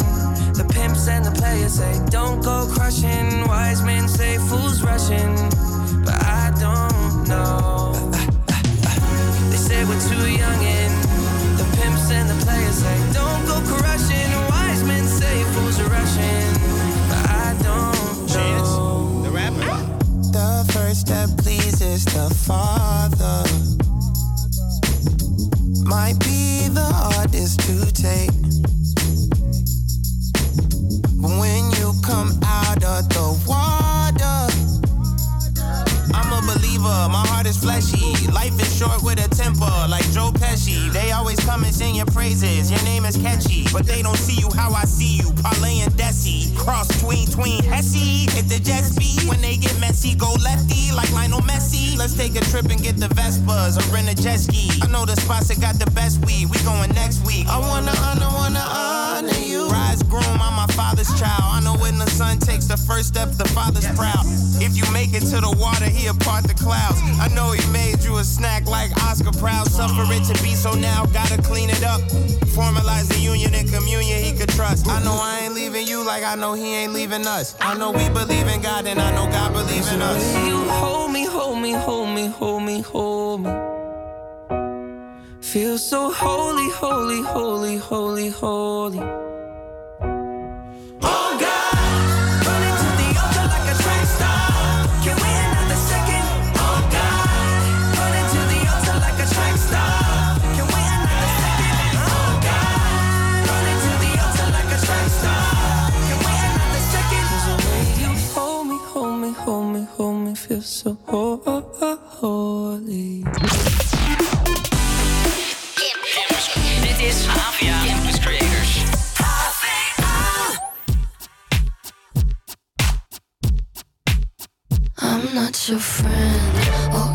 the pimps and the players say don't go crushing. Wise men say fools rushing, but I don't know. They say we're too young and the pimps and the players say don't go crushing. The Father. Might be the hardest to take. Like Joe Pesci. They always come and sing your praises, your name is catchy. But they don't see you how I see you, Parlay and Desi. Cross tween, tween, Hesse. Hit the jet speed, when they get messy, go lefty, like Lionel Messi. Let's take a trip and get the Vespas or rent a jet ski. I know the spots that got the best weed, we going next week. I wanna honor, wanna honor you. Rise groom, I'm my father's child. I know when the son takes the first step, the father's proud. If you make it to the water, he'll part the clouds. I know he made you a snack like Oscar Proud. Suffer it to be so now, gotta clean it up. Formalize the union and communion he could trust. I know I ain't leaving you like I know he ain't leaving us. I know we believe in God and I know God believes in us. You hold me, hold me, hold me, hold me, hold me. Feel so holy, holy, holy, holy, holy. Feel so ho- ho- ho- holy. Dit is HVA Campus Creators. I'm not your friend or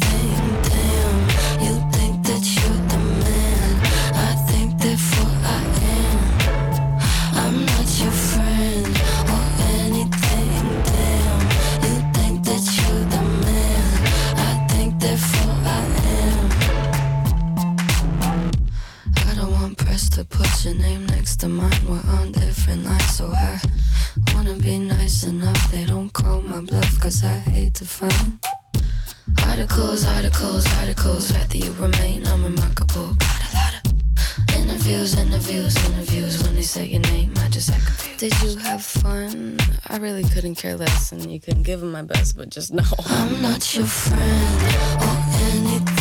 Your name next to mine. We're on different lines, so I wanna be nice enough. They don't call my bluff, cause I hate to find articles, articles, articles. Rather you remain unremarkable. Got a lot of interviews, interviews, interviews. When they say your name, I just act confused. Did you have fun? I really couldn't care less, and you couldn't give them my best, but just know I'm not your friend or anything.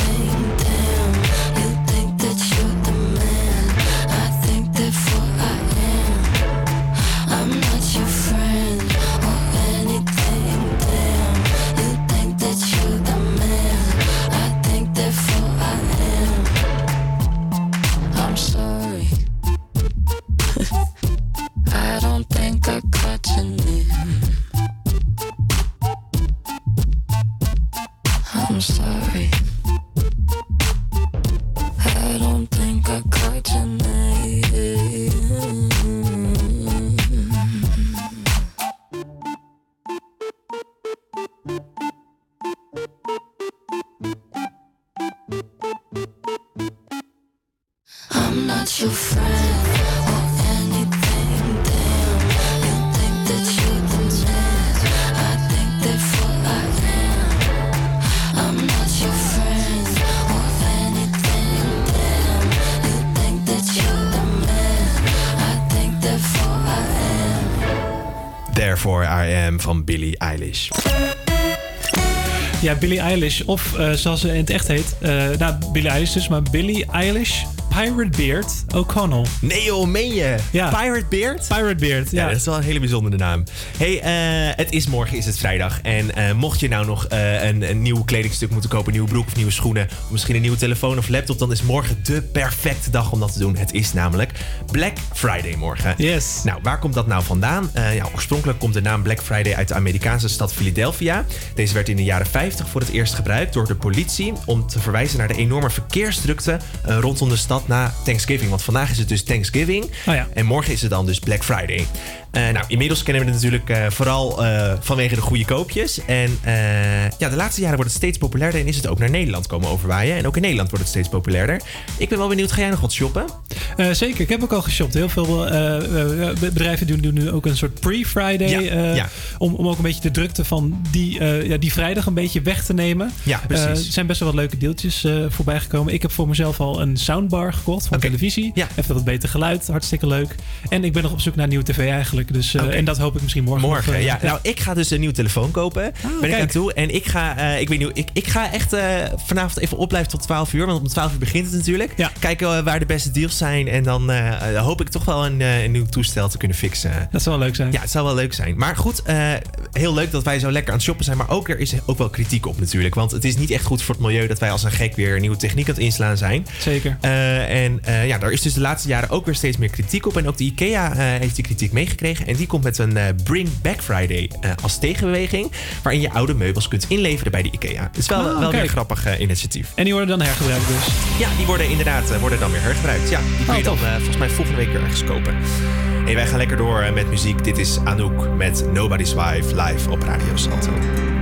Ja, Billie Eilish. Of eh, zoals ze in het echt heet. eh nou, Billie Eilish dus, maar Billie Eilish Pirate Beard O'Connell. Nee joh, meen je? Ja. Pirate Beard? Pirate Beard, Ja, ja. dat is wel een hele bijzondere naam. hey, eh, het is morgen, is het vrijdag. En eh, mocht je nou nog eh, een, een nieuw kledingstuk moeten kopen, een nieuwe broek of nieuwe schoenen, of misschien een nieuwe telefoon of laptop, dan is morgen de perfecte dag om dat te doen. Het is namelijk Black Friday morgen. Yes. Nou, waar komt dat nou vandaan? Ja, oorspronkelijk komt de naam Black Friday uit de Amerikaanse stad Philadelphia. Deze werd in de jaren 50 voor het eerst gebruikt door de politie om te verwijzen naar de enorme verkeersdrukte rondom de stad na Thanksgiving. Want vandaag is het dus Thanksgiving Oh ja. en morgen is het dan dus Black Friday. Eh, nou, inmiddels kennen we het natuurlijk eh, vooral eh, vanwege de goede koopjes. En ja, de laatste jaren wordt het steeds populairder en is het ook naar Nederland komen overwaaien. En ook in Nederland wordt het steeds populairder. Ik ben wel benieuwd, ga jij nog wat shoppen? Zeker, ik heb ook al geshopt. Heel veel bedrijven doen, doen nu ook een soort pre-Friday. Ja, ja. Om, om ook een beetje de drukte van die, ja, die vrijdag een beetje weg te nemen. Ja, precies. Er zijn best wel wat leuke deeltjes voorbij gekomen. Ik heb voor mezelf al een soundbar gekocht voor televisie. Ja. Heeft wat beter geluid, hartstikke leuk. En ik ben nog op zoek naar een nieuwe tv eigenlijk. Dus, eh. En dat hoop ik misschien morgen. Morgen, nog, eh, ja. Nou, ik ga dus een nieuwe telefoon kopen. ben ik aan toe. En ik ga, eh, ik weet niet, ik, ik ga echt vanavond even opblijven tot 12 uur. Want om 12 uur begint het natuurlijk. Kijken waar de beste deals zijn. En dan hoop ik toch wel een, een nieuw toestel te kunnen fixen. Dat zou wel leuk zijn. Ja, het zou wel leuk zijn. Maar goed, heel leuk dat wij zo lekker aan het shoppen zijn. Maar ook er is ook wel kritiek op natuurlijk. Want het is niet echt goed voor het milieu dat wij als een gek weer nieuwe techniek aan het inslaan zijn. Zeker. En ja, daar is dus de laatste jaren ook weer steeds meer kritiek op. En ook de IKEA heeft die kritiek meegekregen. En die komt met een eh, Bring Back Friday eh, als tegenbeweging. Waarin je oude meubels kunt inleveren bij de IKEA. Het is wel, Ah, wel weer een grappig eh, initiatief. En die worden dan hergebruikt dus. Ja, die worden inderdaad worden dan weer hergebruikt. Ja, die kun je Oh, dan tof. eh, volgens mij volgende week weer ergens kopen. Hey, wij gaan lekker door met muziek. Dit is Anouk met Nobody's Wife live op Radio Salto.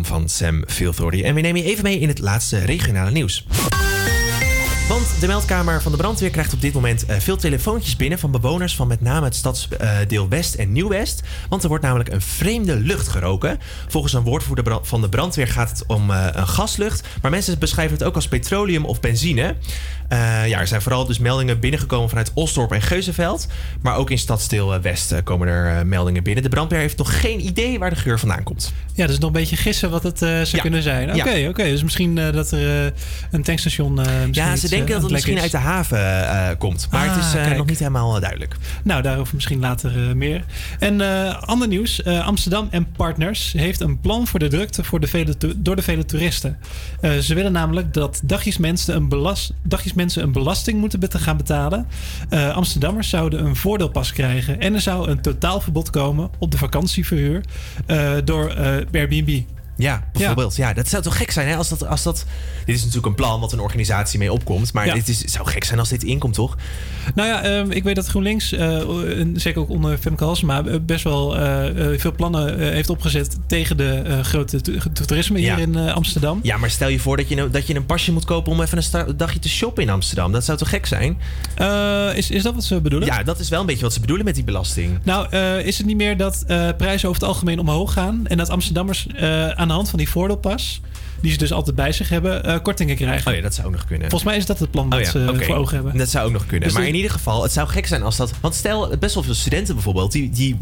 Van Sam Filthordy. En we nemen je even mee in het laatste regionale nieuws. Want de meldkamer van de brandweer krijgt op dit moment eh, veel telefoontjes binnen van bewoners van met name het stadsdeel West en Nieuw-West. Want er wordt namelijk een vreemde lucht geroken. Volgens een woordvoerder van de brandweer gaat het om eh, een gaslucht. Maar mensen beschrijven het ook als petroleum of benzine. Eh, ja, er zijn vooral dus meldingen binnengekomen vanuit Osdorp en Geuzenveld. Maar ook in stadsdeel eh, West eh, komen er eh, meldingen binnen. De brandweer heeft nog geen idee waar de geur vandaan komt. Ja, dus nog een beetje gissen wat het eh, zou Ja. kunnen zijn. Oké, Ja. oké. Dus misschien eh, dat er eh, een tankstation. Ja, ze denken dat het misschien uit de haven komt. Maar het Ah, is kijk. nog niet helemaal duidelijk. Nou, daarover misschien later meer. En ander nieuws. Amsterdam en Partners heeft een plan voor de drukte voor de vele door de vele toeristen. Eh, ze willen namelijk dat dagjesmensen een, een belasting moeten gaan betalen. Eh, Amsterdammers zouden een voordeelpas krijgen. En er zou een totaalverbod komen op de vakantieverhuur eh, door Airbnb. Ja, bijvoorbeeld. Ja. dat zou toch gek zijn hè? Als dat, als dat... Dit is natuurlijk een plan wat een organisatie mee opkomt. Maar Ja. dit is, het zou gek zijn als dit inkomt, toch? Nou ja, ehm, ik weet dat GroenLinks, en zeker ook onder Femke Halsema, eh, best wel eh, veel plannen heeft opgezet tegen de grote to- toerisme hier Ja. in Amsterdam. Ja, maar stel je voor dat je, dat je een pasje moet kopen om even een dagje te shoppen in Amsterdam. Dat zou toch gek zijn? Is, is dat wat ze bedoelen? Ja, dat is wel een beetje wat ze bedoelen met die belasting. Nou, is het niet meer dat prijzen over het algemeen omhoog gaan en dat Amsterdammers aan de hand van die voordeelpas, die ze dus altijd bij zich hebben, eh, kortingen krijgen? Oh ja, dat zou ook nog kunnen. Volgens mij is dat het plan wat Oh ja, ze oké. voor ogen hebben. Dat zou ook nog kunnen. Dus maar in ieder geval, het zou gek zijn als dat... Want stel, best wel veel studenten bijvoorbeeld... die, die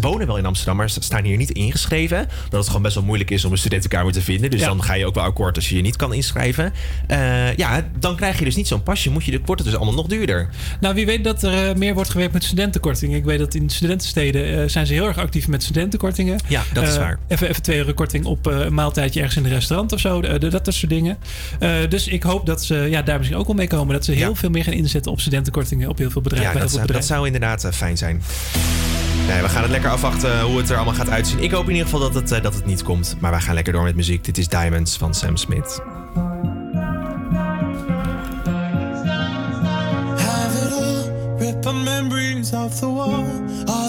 wonen wel in Amsterdam, maar staan hier niet ingeschreven. Dat het gewoon best wel moeilijk is om een studentenkamer te vinden. Dus Ja. dan ga je ook wel akkoord als je je niet kan inschrijven. Eh, ja, dan krijg je dus niet zo'n pasje. Moet je, de- wordt het dus allemaal nog duurder. Nou, wie weet dat er eh, meer wordt gewerkt met studentenkortingen. Ik weet dat in studentensteden eh, zijn ze heel erg actief met studentenkortingen. Ja, dat is Eh, waar. Even, even 2 euro korting op eh, een maaltijdje ergens in een restaurant of zo. Eh, dat, dat soort dingen. Eh, dus ik hoop dat ze ja, daar misschien ook wel mee komen. Dat ze heel veel meer gaan inzetten op studentenkortingen op heel veel bedrijven. Dat, zou, bedrijven. dat zou inderdaad eh, fijn zijn. Nee, we gaan het lekker afwachten hoe het er allemaal gaat uitzien. Ik hoop in ieder geval dat het, dat het niet komt. Maar wij gaan lekker door met muziek. Dit is Diamonds van Sam Smith.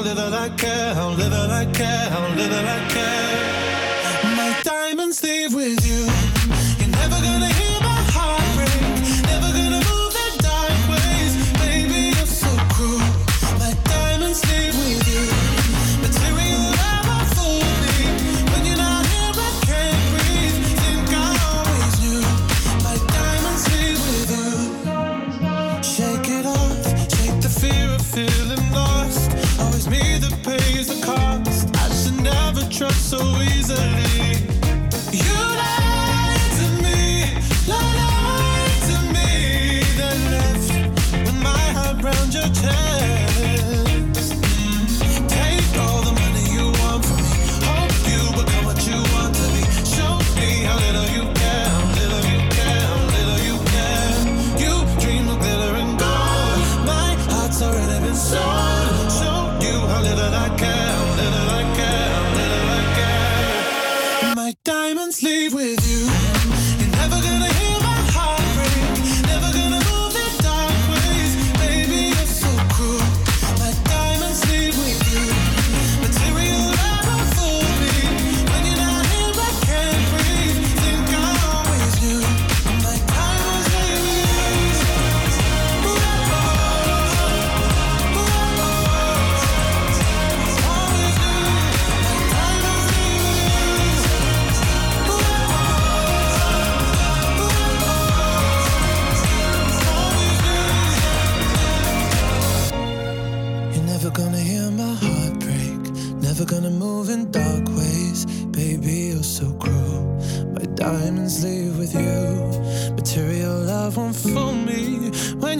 I'll live it like hell, live it like hell, live it like hell. My diamonds leave with you. You're never gonna hear.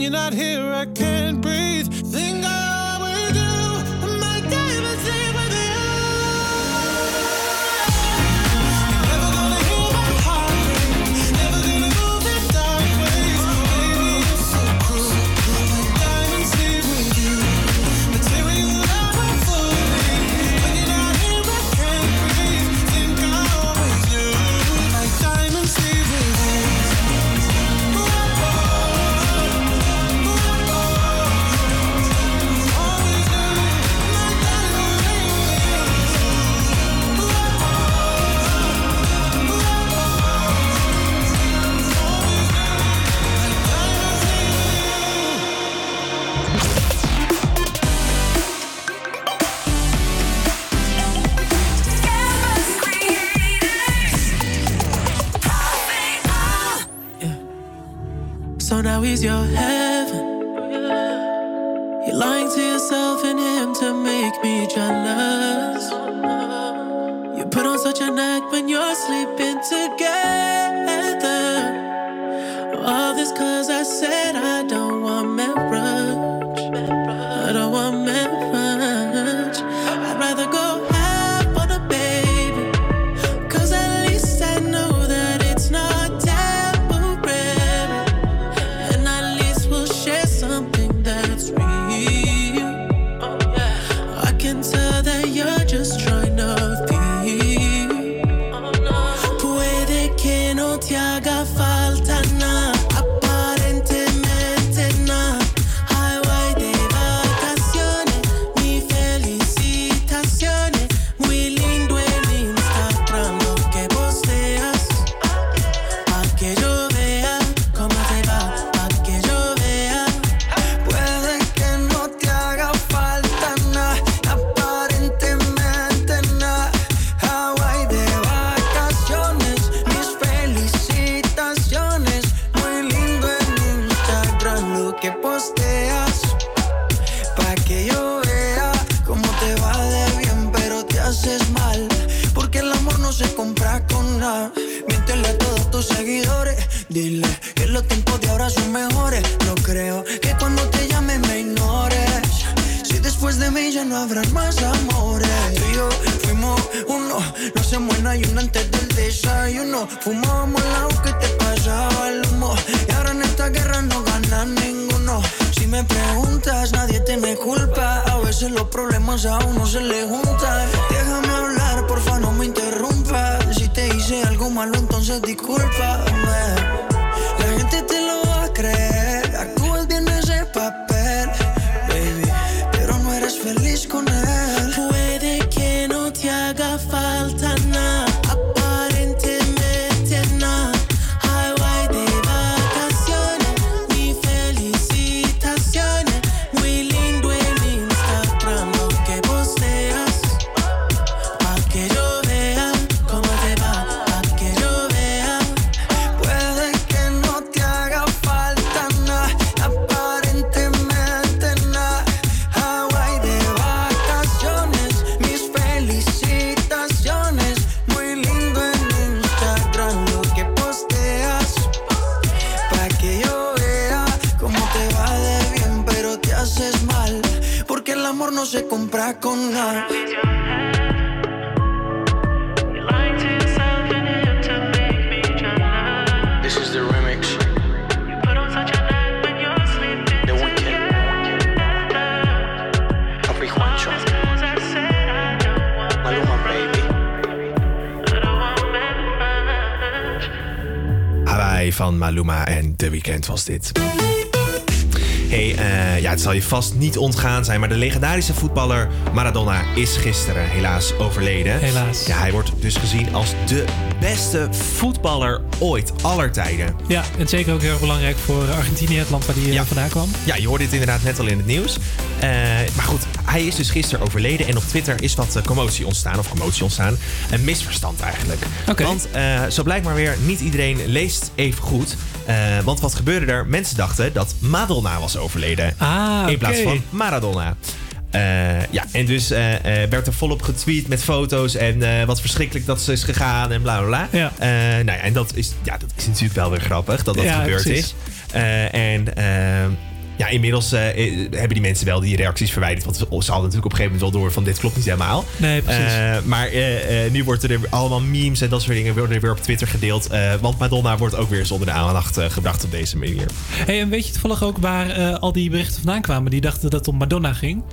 you're not here. Hawaii van Maluma en The Weeknd was dit. Hey, eh, ja, het zal je vast niet ontgaan zijn, maar de legendarische voetballer Maradona is gisteren helaas overleden. Helaas. Ja, hij wordt dus gezien als de beste voetballer ooit, aller tijden. Ja, en zeker ook heel erg belangrijk voor Argentinië, het land waar die eh, vandaan kwam. Ja, je hoorde dit inderdaad net al in het nieuws. Eh, maar goed, hij is dus gisteren overleden en op Twitter is wat eh, commotie ontstaan. Of commotie ontstaan. Een misverstand eigenlijk. Want eh, zo blijkt maar weer, niet iedereen leest even goed. Eh, want wat gebeurde er? Mensen dachten dat Madonna was overleden. Ah, in plaats van Maradona. Ja, en dus werd er volop getweet met foto's en wat verschrikkelijk dat ze is gegaan en bla bla bla. Ja. Nou ja, en dat is, ja, dat is natuurlijk wel weer grappig dat dat Ja, gebeurd precies. is. En eh, ja, inmiddels eh, eh, hebben die mensen wel die reacties verwijderd. Want ze hadden natuurlijk op een gegeven moment wel door van dit klopt niet helemaal. Nee, precies. Eh, maar nu wordt er allemaal memes en dat soort dingen worden weer op Twitter gedeeld. Want Madonna wordt ook weer eens onder de aandacht gebracht op deze manier. Hey, en weet je toevallig ook waar al die berichten vandaan kwamen? Die dachten dat het om Madonna ging.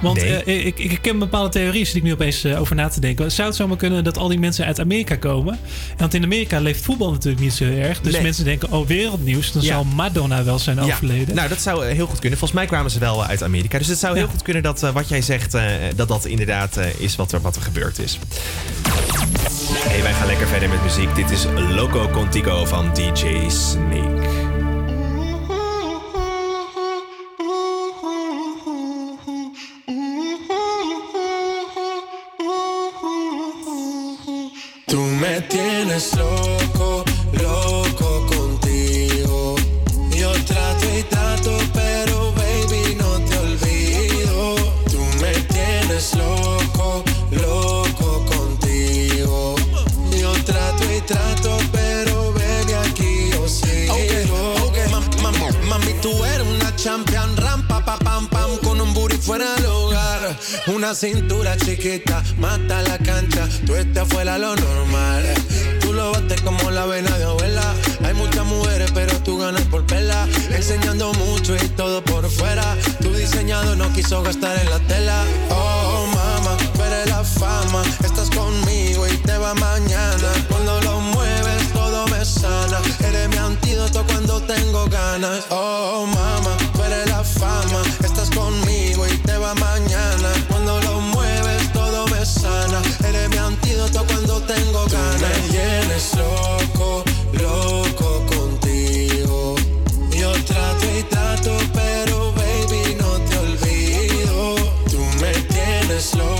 Want Nee. eh, ik, ik ken bepaalde theorieën, zit ik nu opeens eh, over na te denken. Zou het zomaar kunnen dat al die mensen uit Amerika komen? Want in Amerika leeft voetbal natuurlijk niet zo erg. Dus Nee. mensen denken, oh wereldnieuws, dan Ja. zal Madonna wel zijn overleden. Nou, dat zou eh, heel goed kunnen. Volgens mij kwamen ze wel uit Amerika. Dus het zou heel goed kunnen dat wat jij zegt, dat dat inderdaad is wat er, wat er gebeurd is. Hey, wij gaan lekker verder met muziek. Dit is Loco Contigo van DJ Snake. Me tienes loco, loco contigo. Yo trato y trato, pero baby no te olvido. Tú me tienes loco, loco contigo. Yo trato y trato, pero baby aquí yo sigo. Ma- ma- Mami, tú eres una champion, rampa, pa, pam, pam, con un booty fuera. Una cintura chiquita, mata la cancha, tú estás fuera lo normal. Tú lo bates como la vena de abuela. Hay muchas mujeres, pero tú ganas por pela. Enseñando mucho y todo por fuera. Tu diseñado no quiso gastar en la tela. Oh, mama, eres la fama. Estás conmigo y te va mañana. Cuando lo mueves, todo me sana. Eres mi antídoto cuando tengo ganas. Oh, mama, eres la fama. Estás conmigo y te va mañana. Tengo ganas. Me tienes loco, loco contigo. Yo trato y trato, pero baby no te olvido. Tú me tienes loco,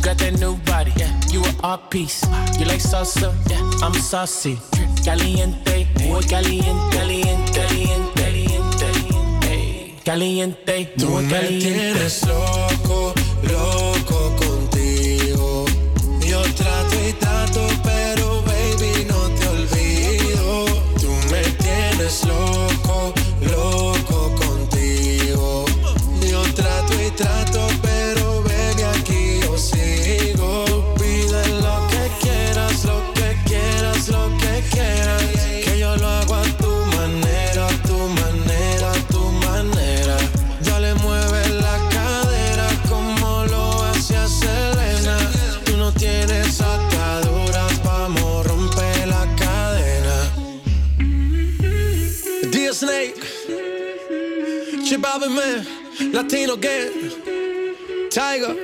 You got that new body. Yeah, you are art piece. You like salsa? Yeah, I'm saucy. Caliente, muy caliente, caliente, caliente, caliente, caliente, Tú me tienes loco Latino Gang, Tiger.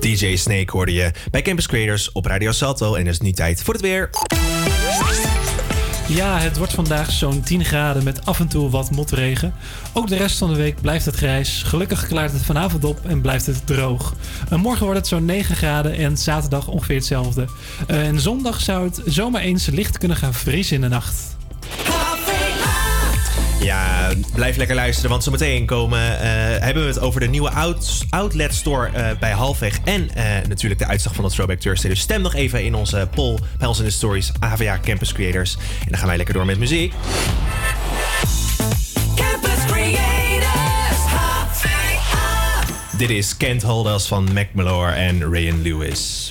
DJ Snake hoorde je bij Campus Creators op Radio Salto. En het is nu tijd voor het weer. Ja, het wordt vandaag zo'n 10 graden met af en toe wat motregen. Ook de rest van de week blijft het grijs. Gelukkig klaart het vanavond op en blijft het droog. En morgen wordt het zo'n 9 graden en zaterdag ongeveer hetzelfde. En zondag zou het zomaar eens licht kunnen gaan vriezen in de nacht. Blijf lekker luisteren, want zometeen komen, eh, hebben we het over de nieuwe out- outlet store eh, bij Halfweg. En eh, natuurlijk de uitslag van de Throwback Thursday. Dus stem nog even in onze poll bij ons in de stories AVA Campus Creators. En dan gaan wij lekker door met muziek. Campus Creators, HVA. Dit is Kent Hold Us van Mac en Ryan Lewis.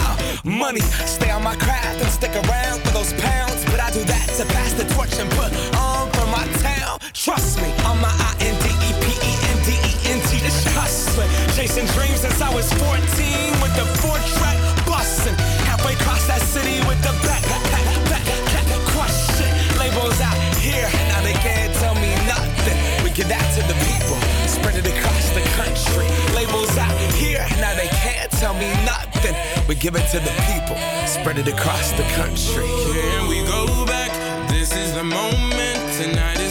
Money, stay on my craft and stick around for those pounds. But I do that to pass the torch and put on for my town. Trust me, I'm my I-N-D-E-P-E-N-D-E-N-T. This hustling, chasing dreams since I was 14 with the four track bustin'. Halfway across that city with the back, back, back, back, back, it. Labels out here, now they can't tell me nothing. We give that to the people, spread it across the country. Labels out here, now they can't tell me nothing. We give it to the people, spread it across the country. Here we go back. This is the moment. Tonight is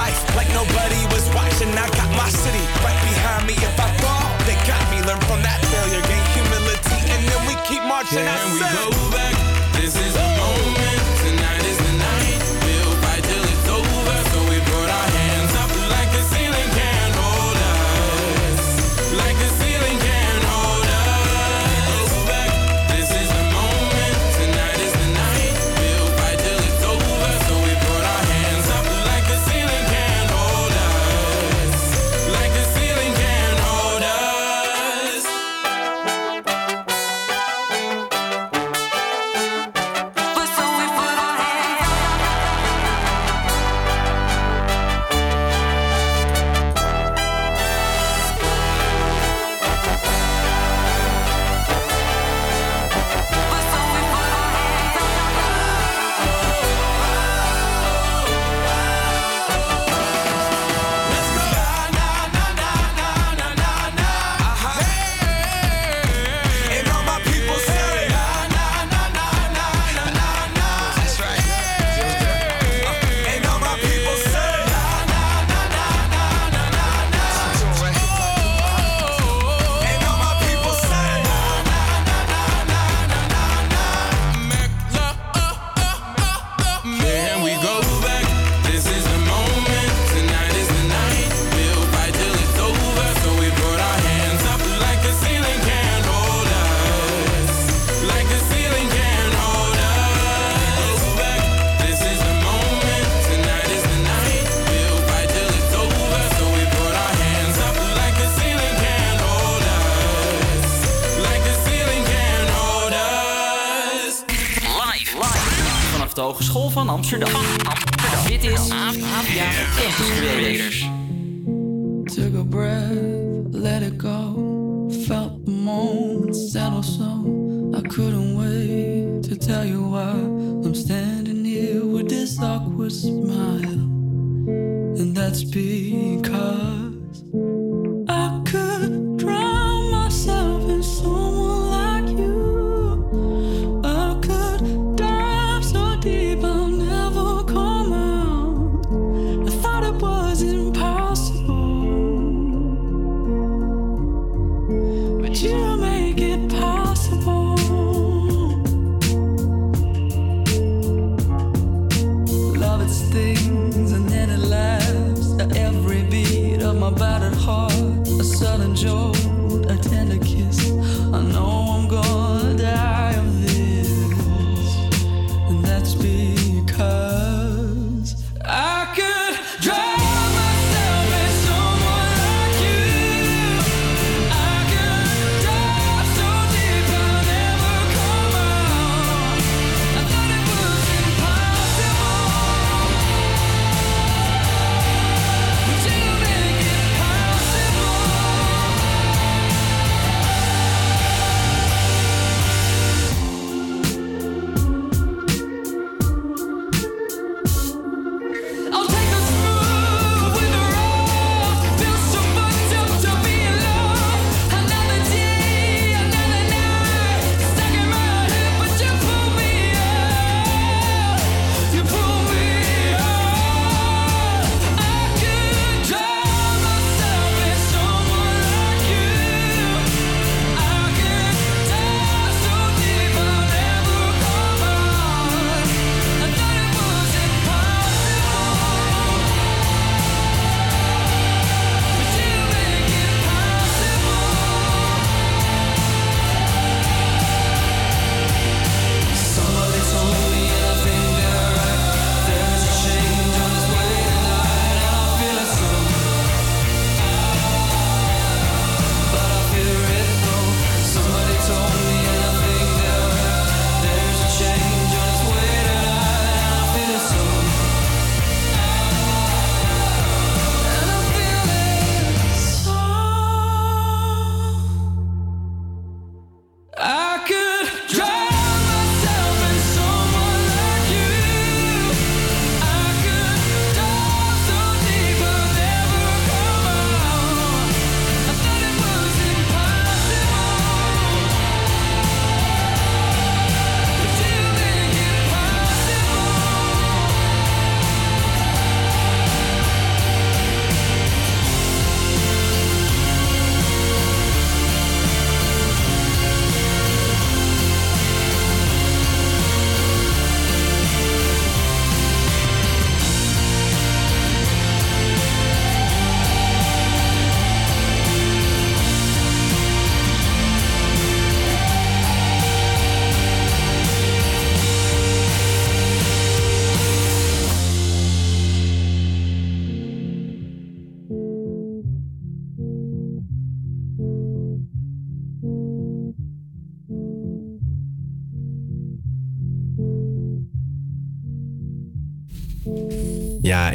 life like nobody was watching. I got my city right behind me. If I fall, they got me. Learn from that failure, gain humility, and then we keep marching. Can we go back? This is the moment. Hogeschool van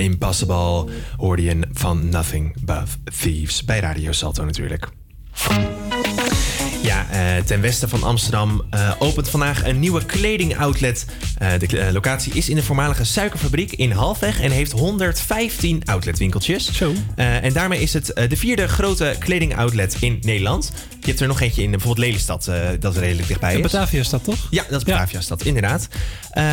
Impossible hoorde je van Nothing But Thieves. Bij Radio Salto natuurlijk. Ja, eh, ten westen van Amsterdam eh, opent vandaag een nieuwe kledingoutlet. Eh, de eh, locatie is in de voormalige suikerfabriek in Halfweg en heeft 115 outletwinkeltjes. Zo. Eh, en daarmee is het de vierde grote kledingoutlet in Nederland. Je hebt er nog eentje in bijvoorbeeld Lelystad, dat redelijk dichtbij is. Batavia is dat toch? Ja, dat is Batavia-stad, inderdaad.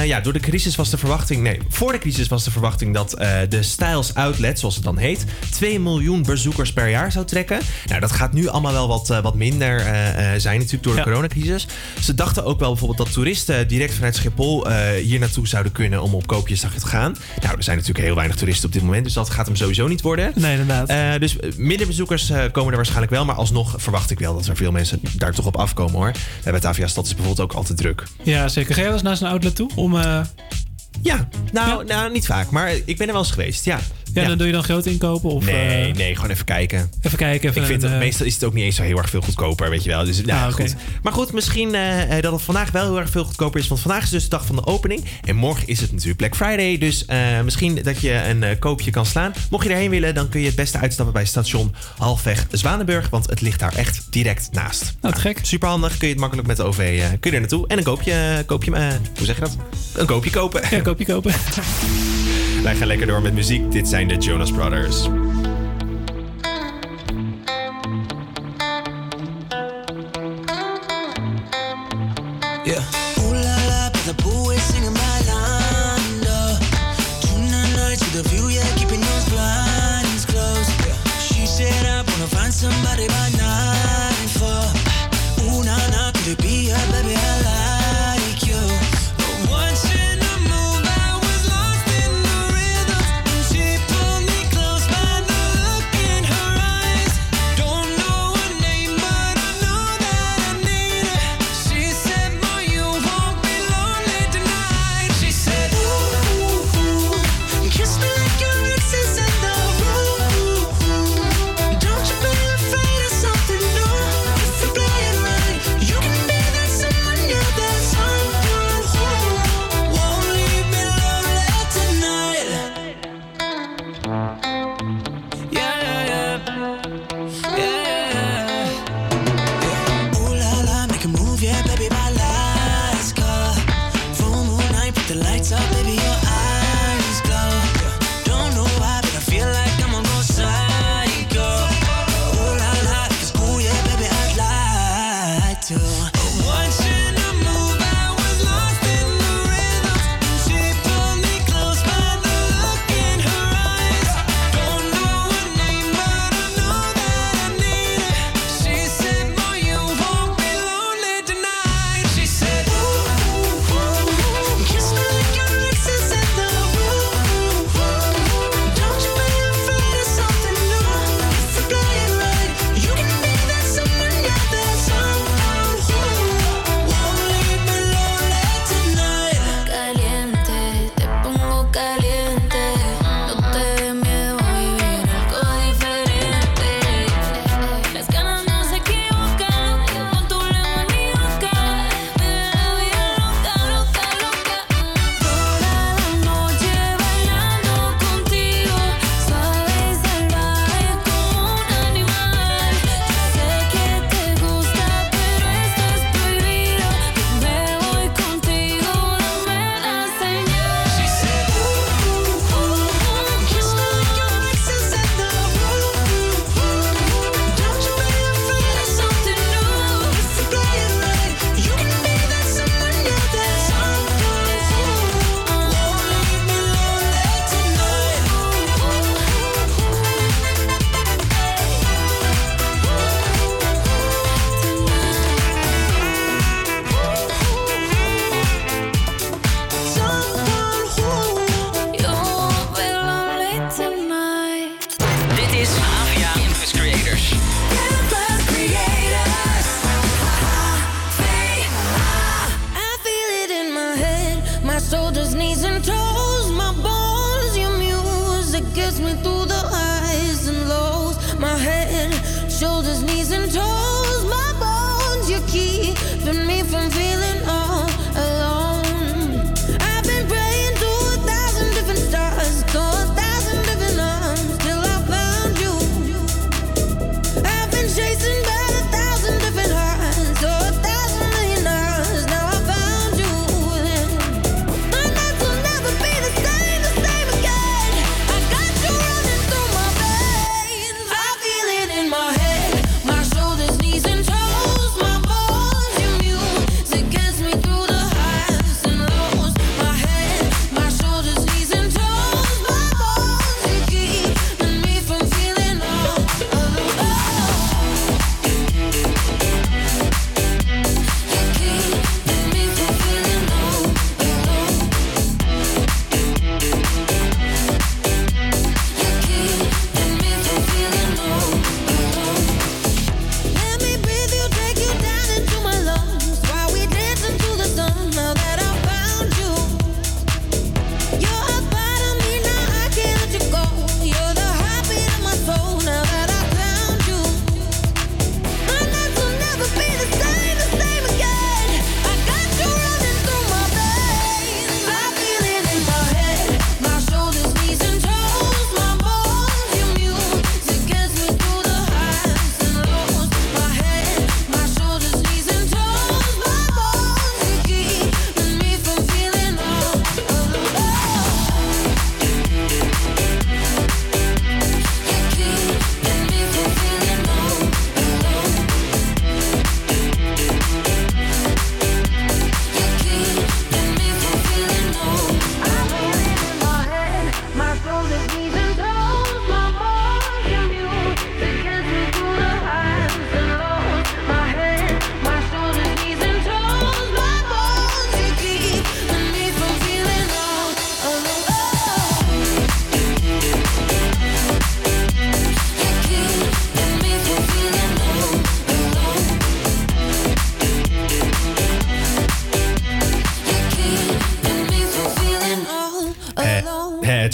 Ja, door de crisis was de verwachting... Nee, voor de crisis was de verwachting dat de Styles Outlet, zoals het dan heet... 2 miljoen bezoekers per jaar zou trekken. Nou, dat gaat nu allemaal wel wat, wat minder zijn natuurlijk door de Ja. coronacrisis. Ze dachten ook wel bijvoorbeeld dat toeristen direct vanuit Schiphol... eh, hier naartoe zouden kunnen om op koopjesdag te gaan. Nou, er zijn natuurlijk heel weinig toeristen op dit moment... dus dat gaat hem sowieso niet worden. Nee, inderdaad. Eh, dus eh, minder bezoekers eh, komen er waarschijnlijk wel. Maar alsnog verwacht ik wel dat er veel mensen daar toch op afkomen hoor. Bij Batavia Stad is bijvoorbeeld ook altijd druk. Ja, zeker. Ga jij wel eens naar zo'n outlet toe? Om, Ja, nou, nou, niet vaak, maar ik ben er wel eens geweest, ja. Ja, dan doe je dan groot inkopen? Of, nee, eh, nee, gewoon even kijken. Even kijken. Even ik vind dat het, meestal is het ook niet eens zo heel erg veel goedkoper, weet je wel. Dus, nou, ah, goed. Maar goed, misschien eh, dat het vandaag wel heel erg veel goedkoper is. Want vandaag is dus de dag van de opening. En morgen is het natuurlijk Black Friday. Dus misschien dat je een koopje kan slaan. Mocht je erheen willen, dan kun je het beste uitstappen bij station Halfweg Zwanenburg. Want het ligt daar echt direct naast. Nou, nou gek. Super handig. Kun je het makkelijk met de OV kun je er naartoe. En een koopje, koopje hoe zeg je dat? Een koopje kopen. Ja, een koopje kopen. Wij gaan lekker door met muziek. Dit zijn de Jonas Brothers. somebody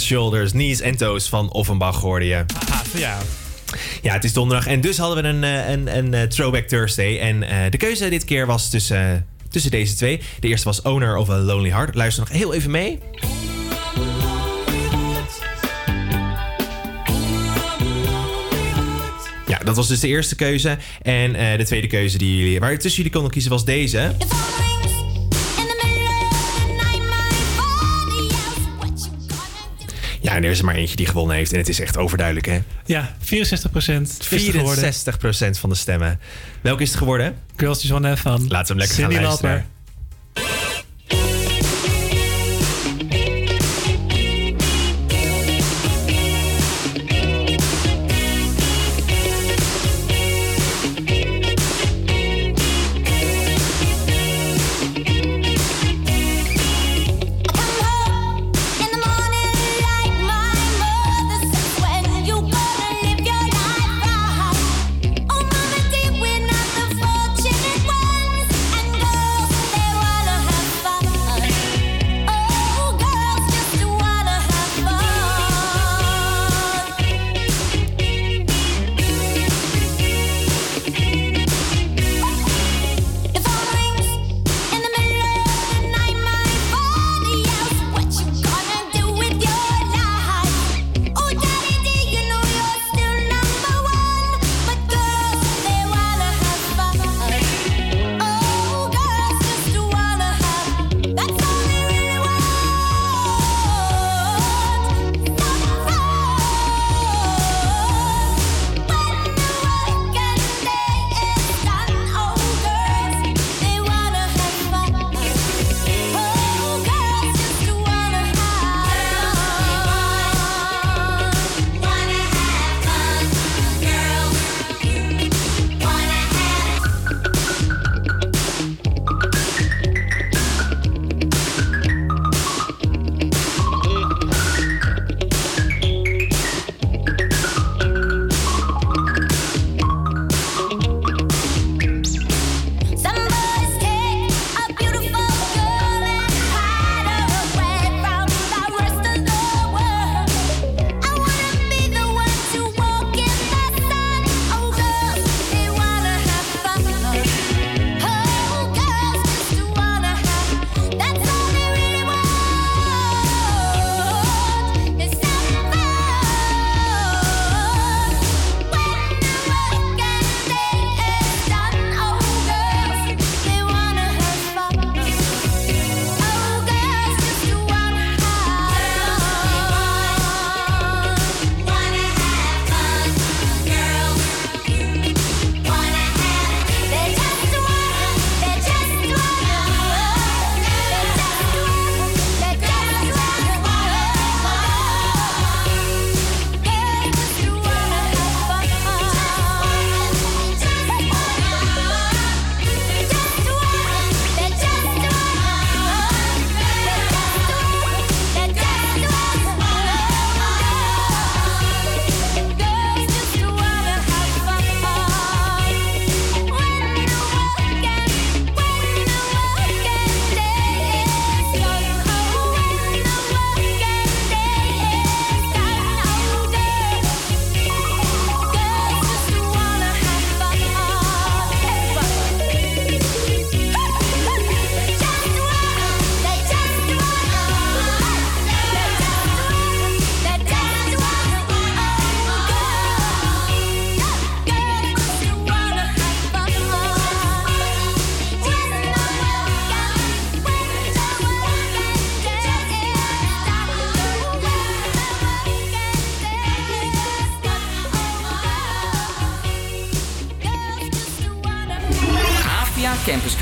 shoulders, knees en toes van Offenbach hoorde je. ja. Ja, het is donderdag en dus hadden we een, eh, een, een, eh, Throwback Thursday. En eh, de keuze dit keer was tussen, tussen deze twee. De eerste was Owner of a Lonely Heart. Luister nog heel even mee. Ja, dat was dus de eerste keuze. En eh, de tweede keuze die jullie, waar tussen jullie konden kiezen was deze. En er is er maar eentje die gewonnen heeft. En het is echt overduidelijk, hè? Ja, 64 procent. 64% van de stemmen. Welke is het geworden? Girls Just Wanna Have Fun. Laten we hem lekker Cyndi gaan luisteren.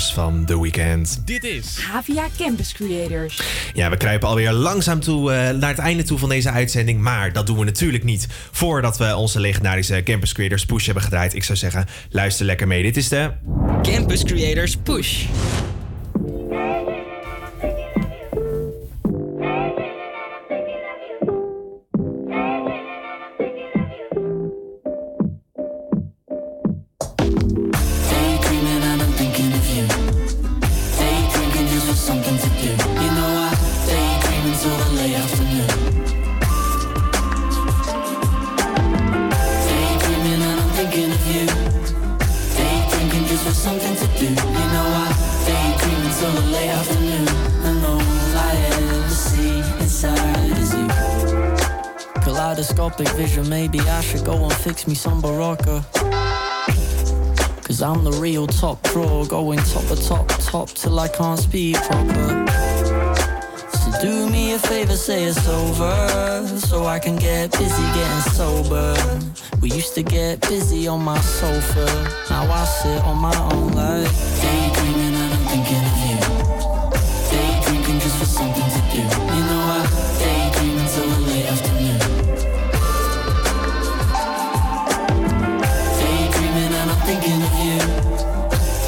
Van The Weeknd. Dit is Havia Campus Creators. Ja, we kruipen alweer langzaam toe, eh, naar het einde toe van deze uitzending. Maar dat doen we natuurlijk niet voordat we onze legendarische Campus Creators push hebben gedraaid. Ik zou zeggen, luister lekker mee. Dit is de... Campus Creators Push. Me some Barocca. Cause I'm the real top drawer, going top of top top till I can't speak proper. So do me a favor, say it's over, so I can get busy getting sober. We used to get busy on my sofa, now I sit on my own like Daydreaming thinking of you.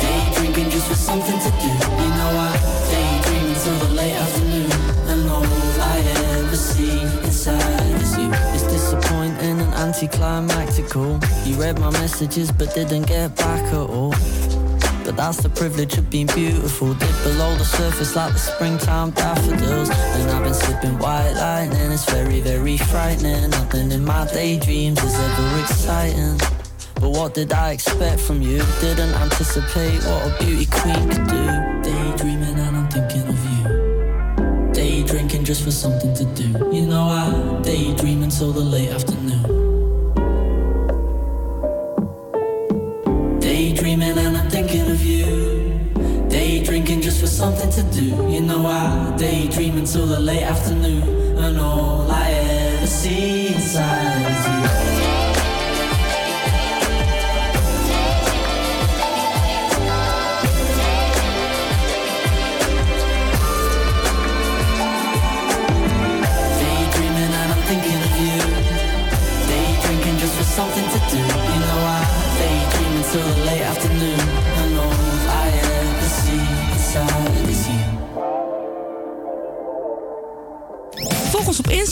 Daydreaming just for something to do. You know I daydream until the late afternoon. And all I ever see inside is you. It's disappointing and anticlimactical. You read my messages but didn't get back at all. But that's the privilege of being beautiful. Dip below the surface like the springtime daffodils. And I've been sipping white lightning. It's very, very frightening. Nothing in my daydreams is ever exciting. What did I expect from you? Didn't anticipate what a beauty queen could do. Daydreaming and I'm thinking of you. Day drinking just for something to do. You know I daydream until the late afternoon. Daydreaming and I'm thinking of you. Day drinking just for something to do. You know I daydream until the late afternoon. And all I ever see inside is you.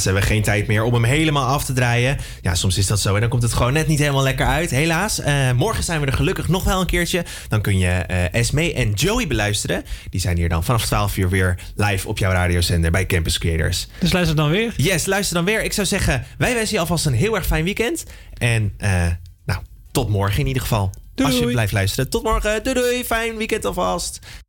Helaas hebben geen tijd meer om hem helemaal af te draaien. Ja, soms is dat zo en dan komt het gewoon net niet helemaal lekker uit. Helaas. Eh, morgen zijn we er gelukkig nog wel een keertje. Dan kun je eh Esme en Joey beluisteren. Die zijn hier dan vanaf 12 uur weer live op jouw radiozender bij Campus Creators. Dus luister dan weer. Yes, luister dan weer. Ik zou zeggen, wij wensen je alvast een heel erg fijn weekend. En eh, nou, tot morgen in ieder geval. Als je doei. blijft luisteren. Tot morgen. Doei doei. Fijn weekend alvast.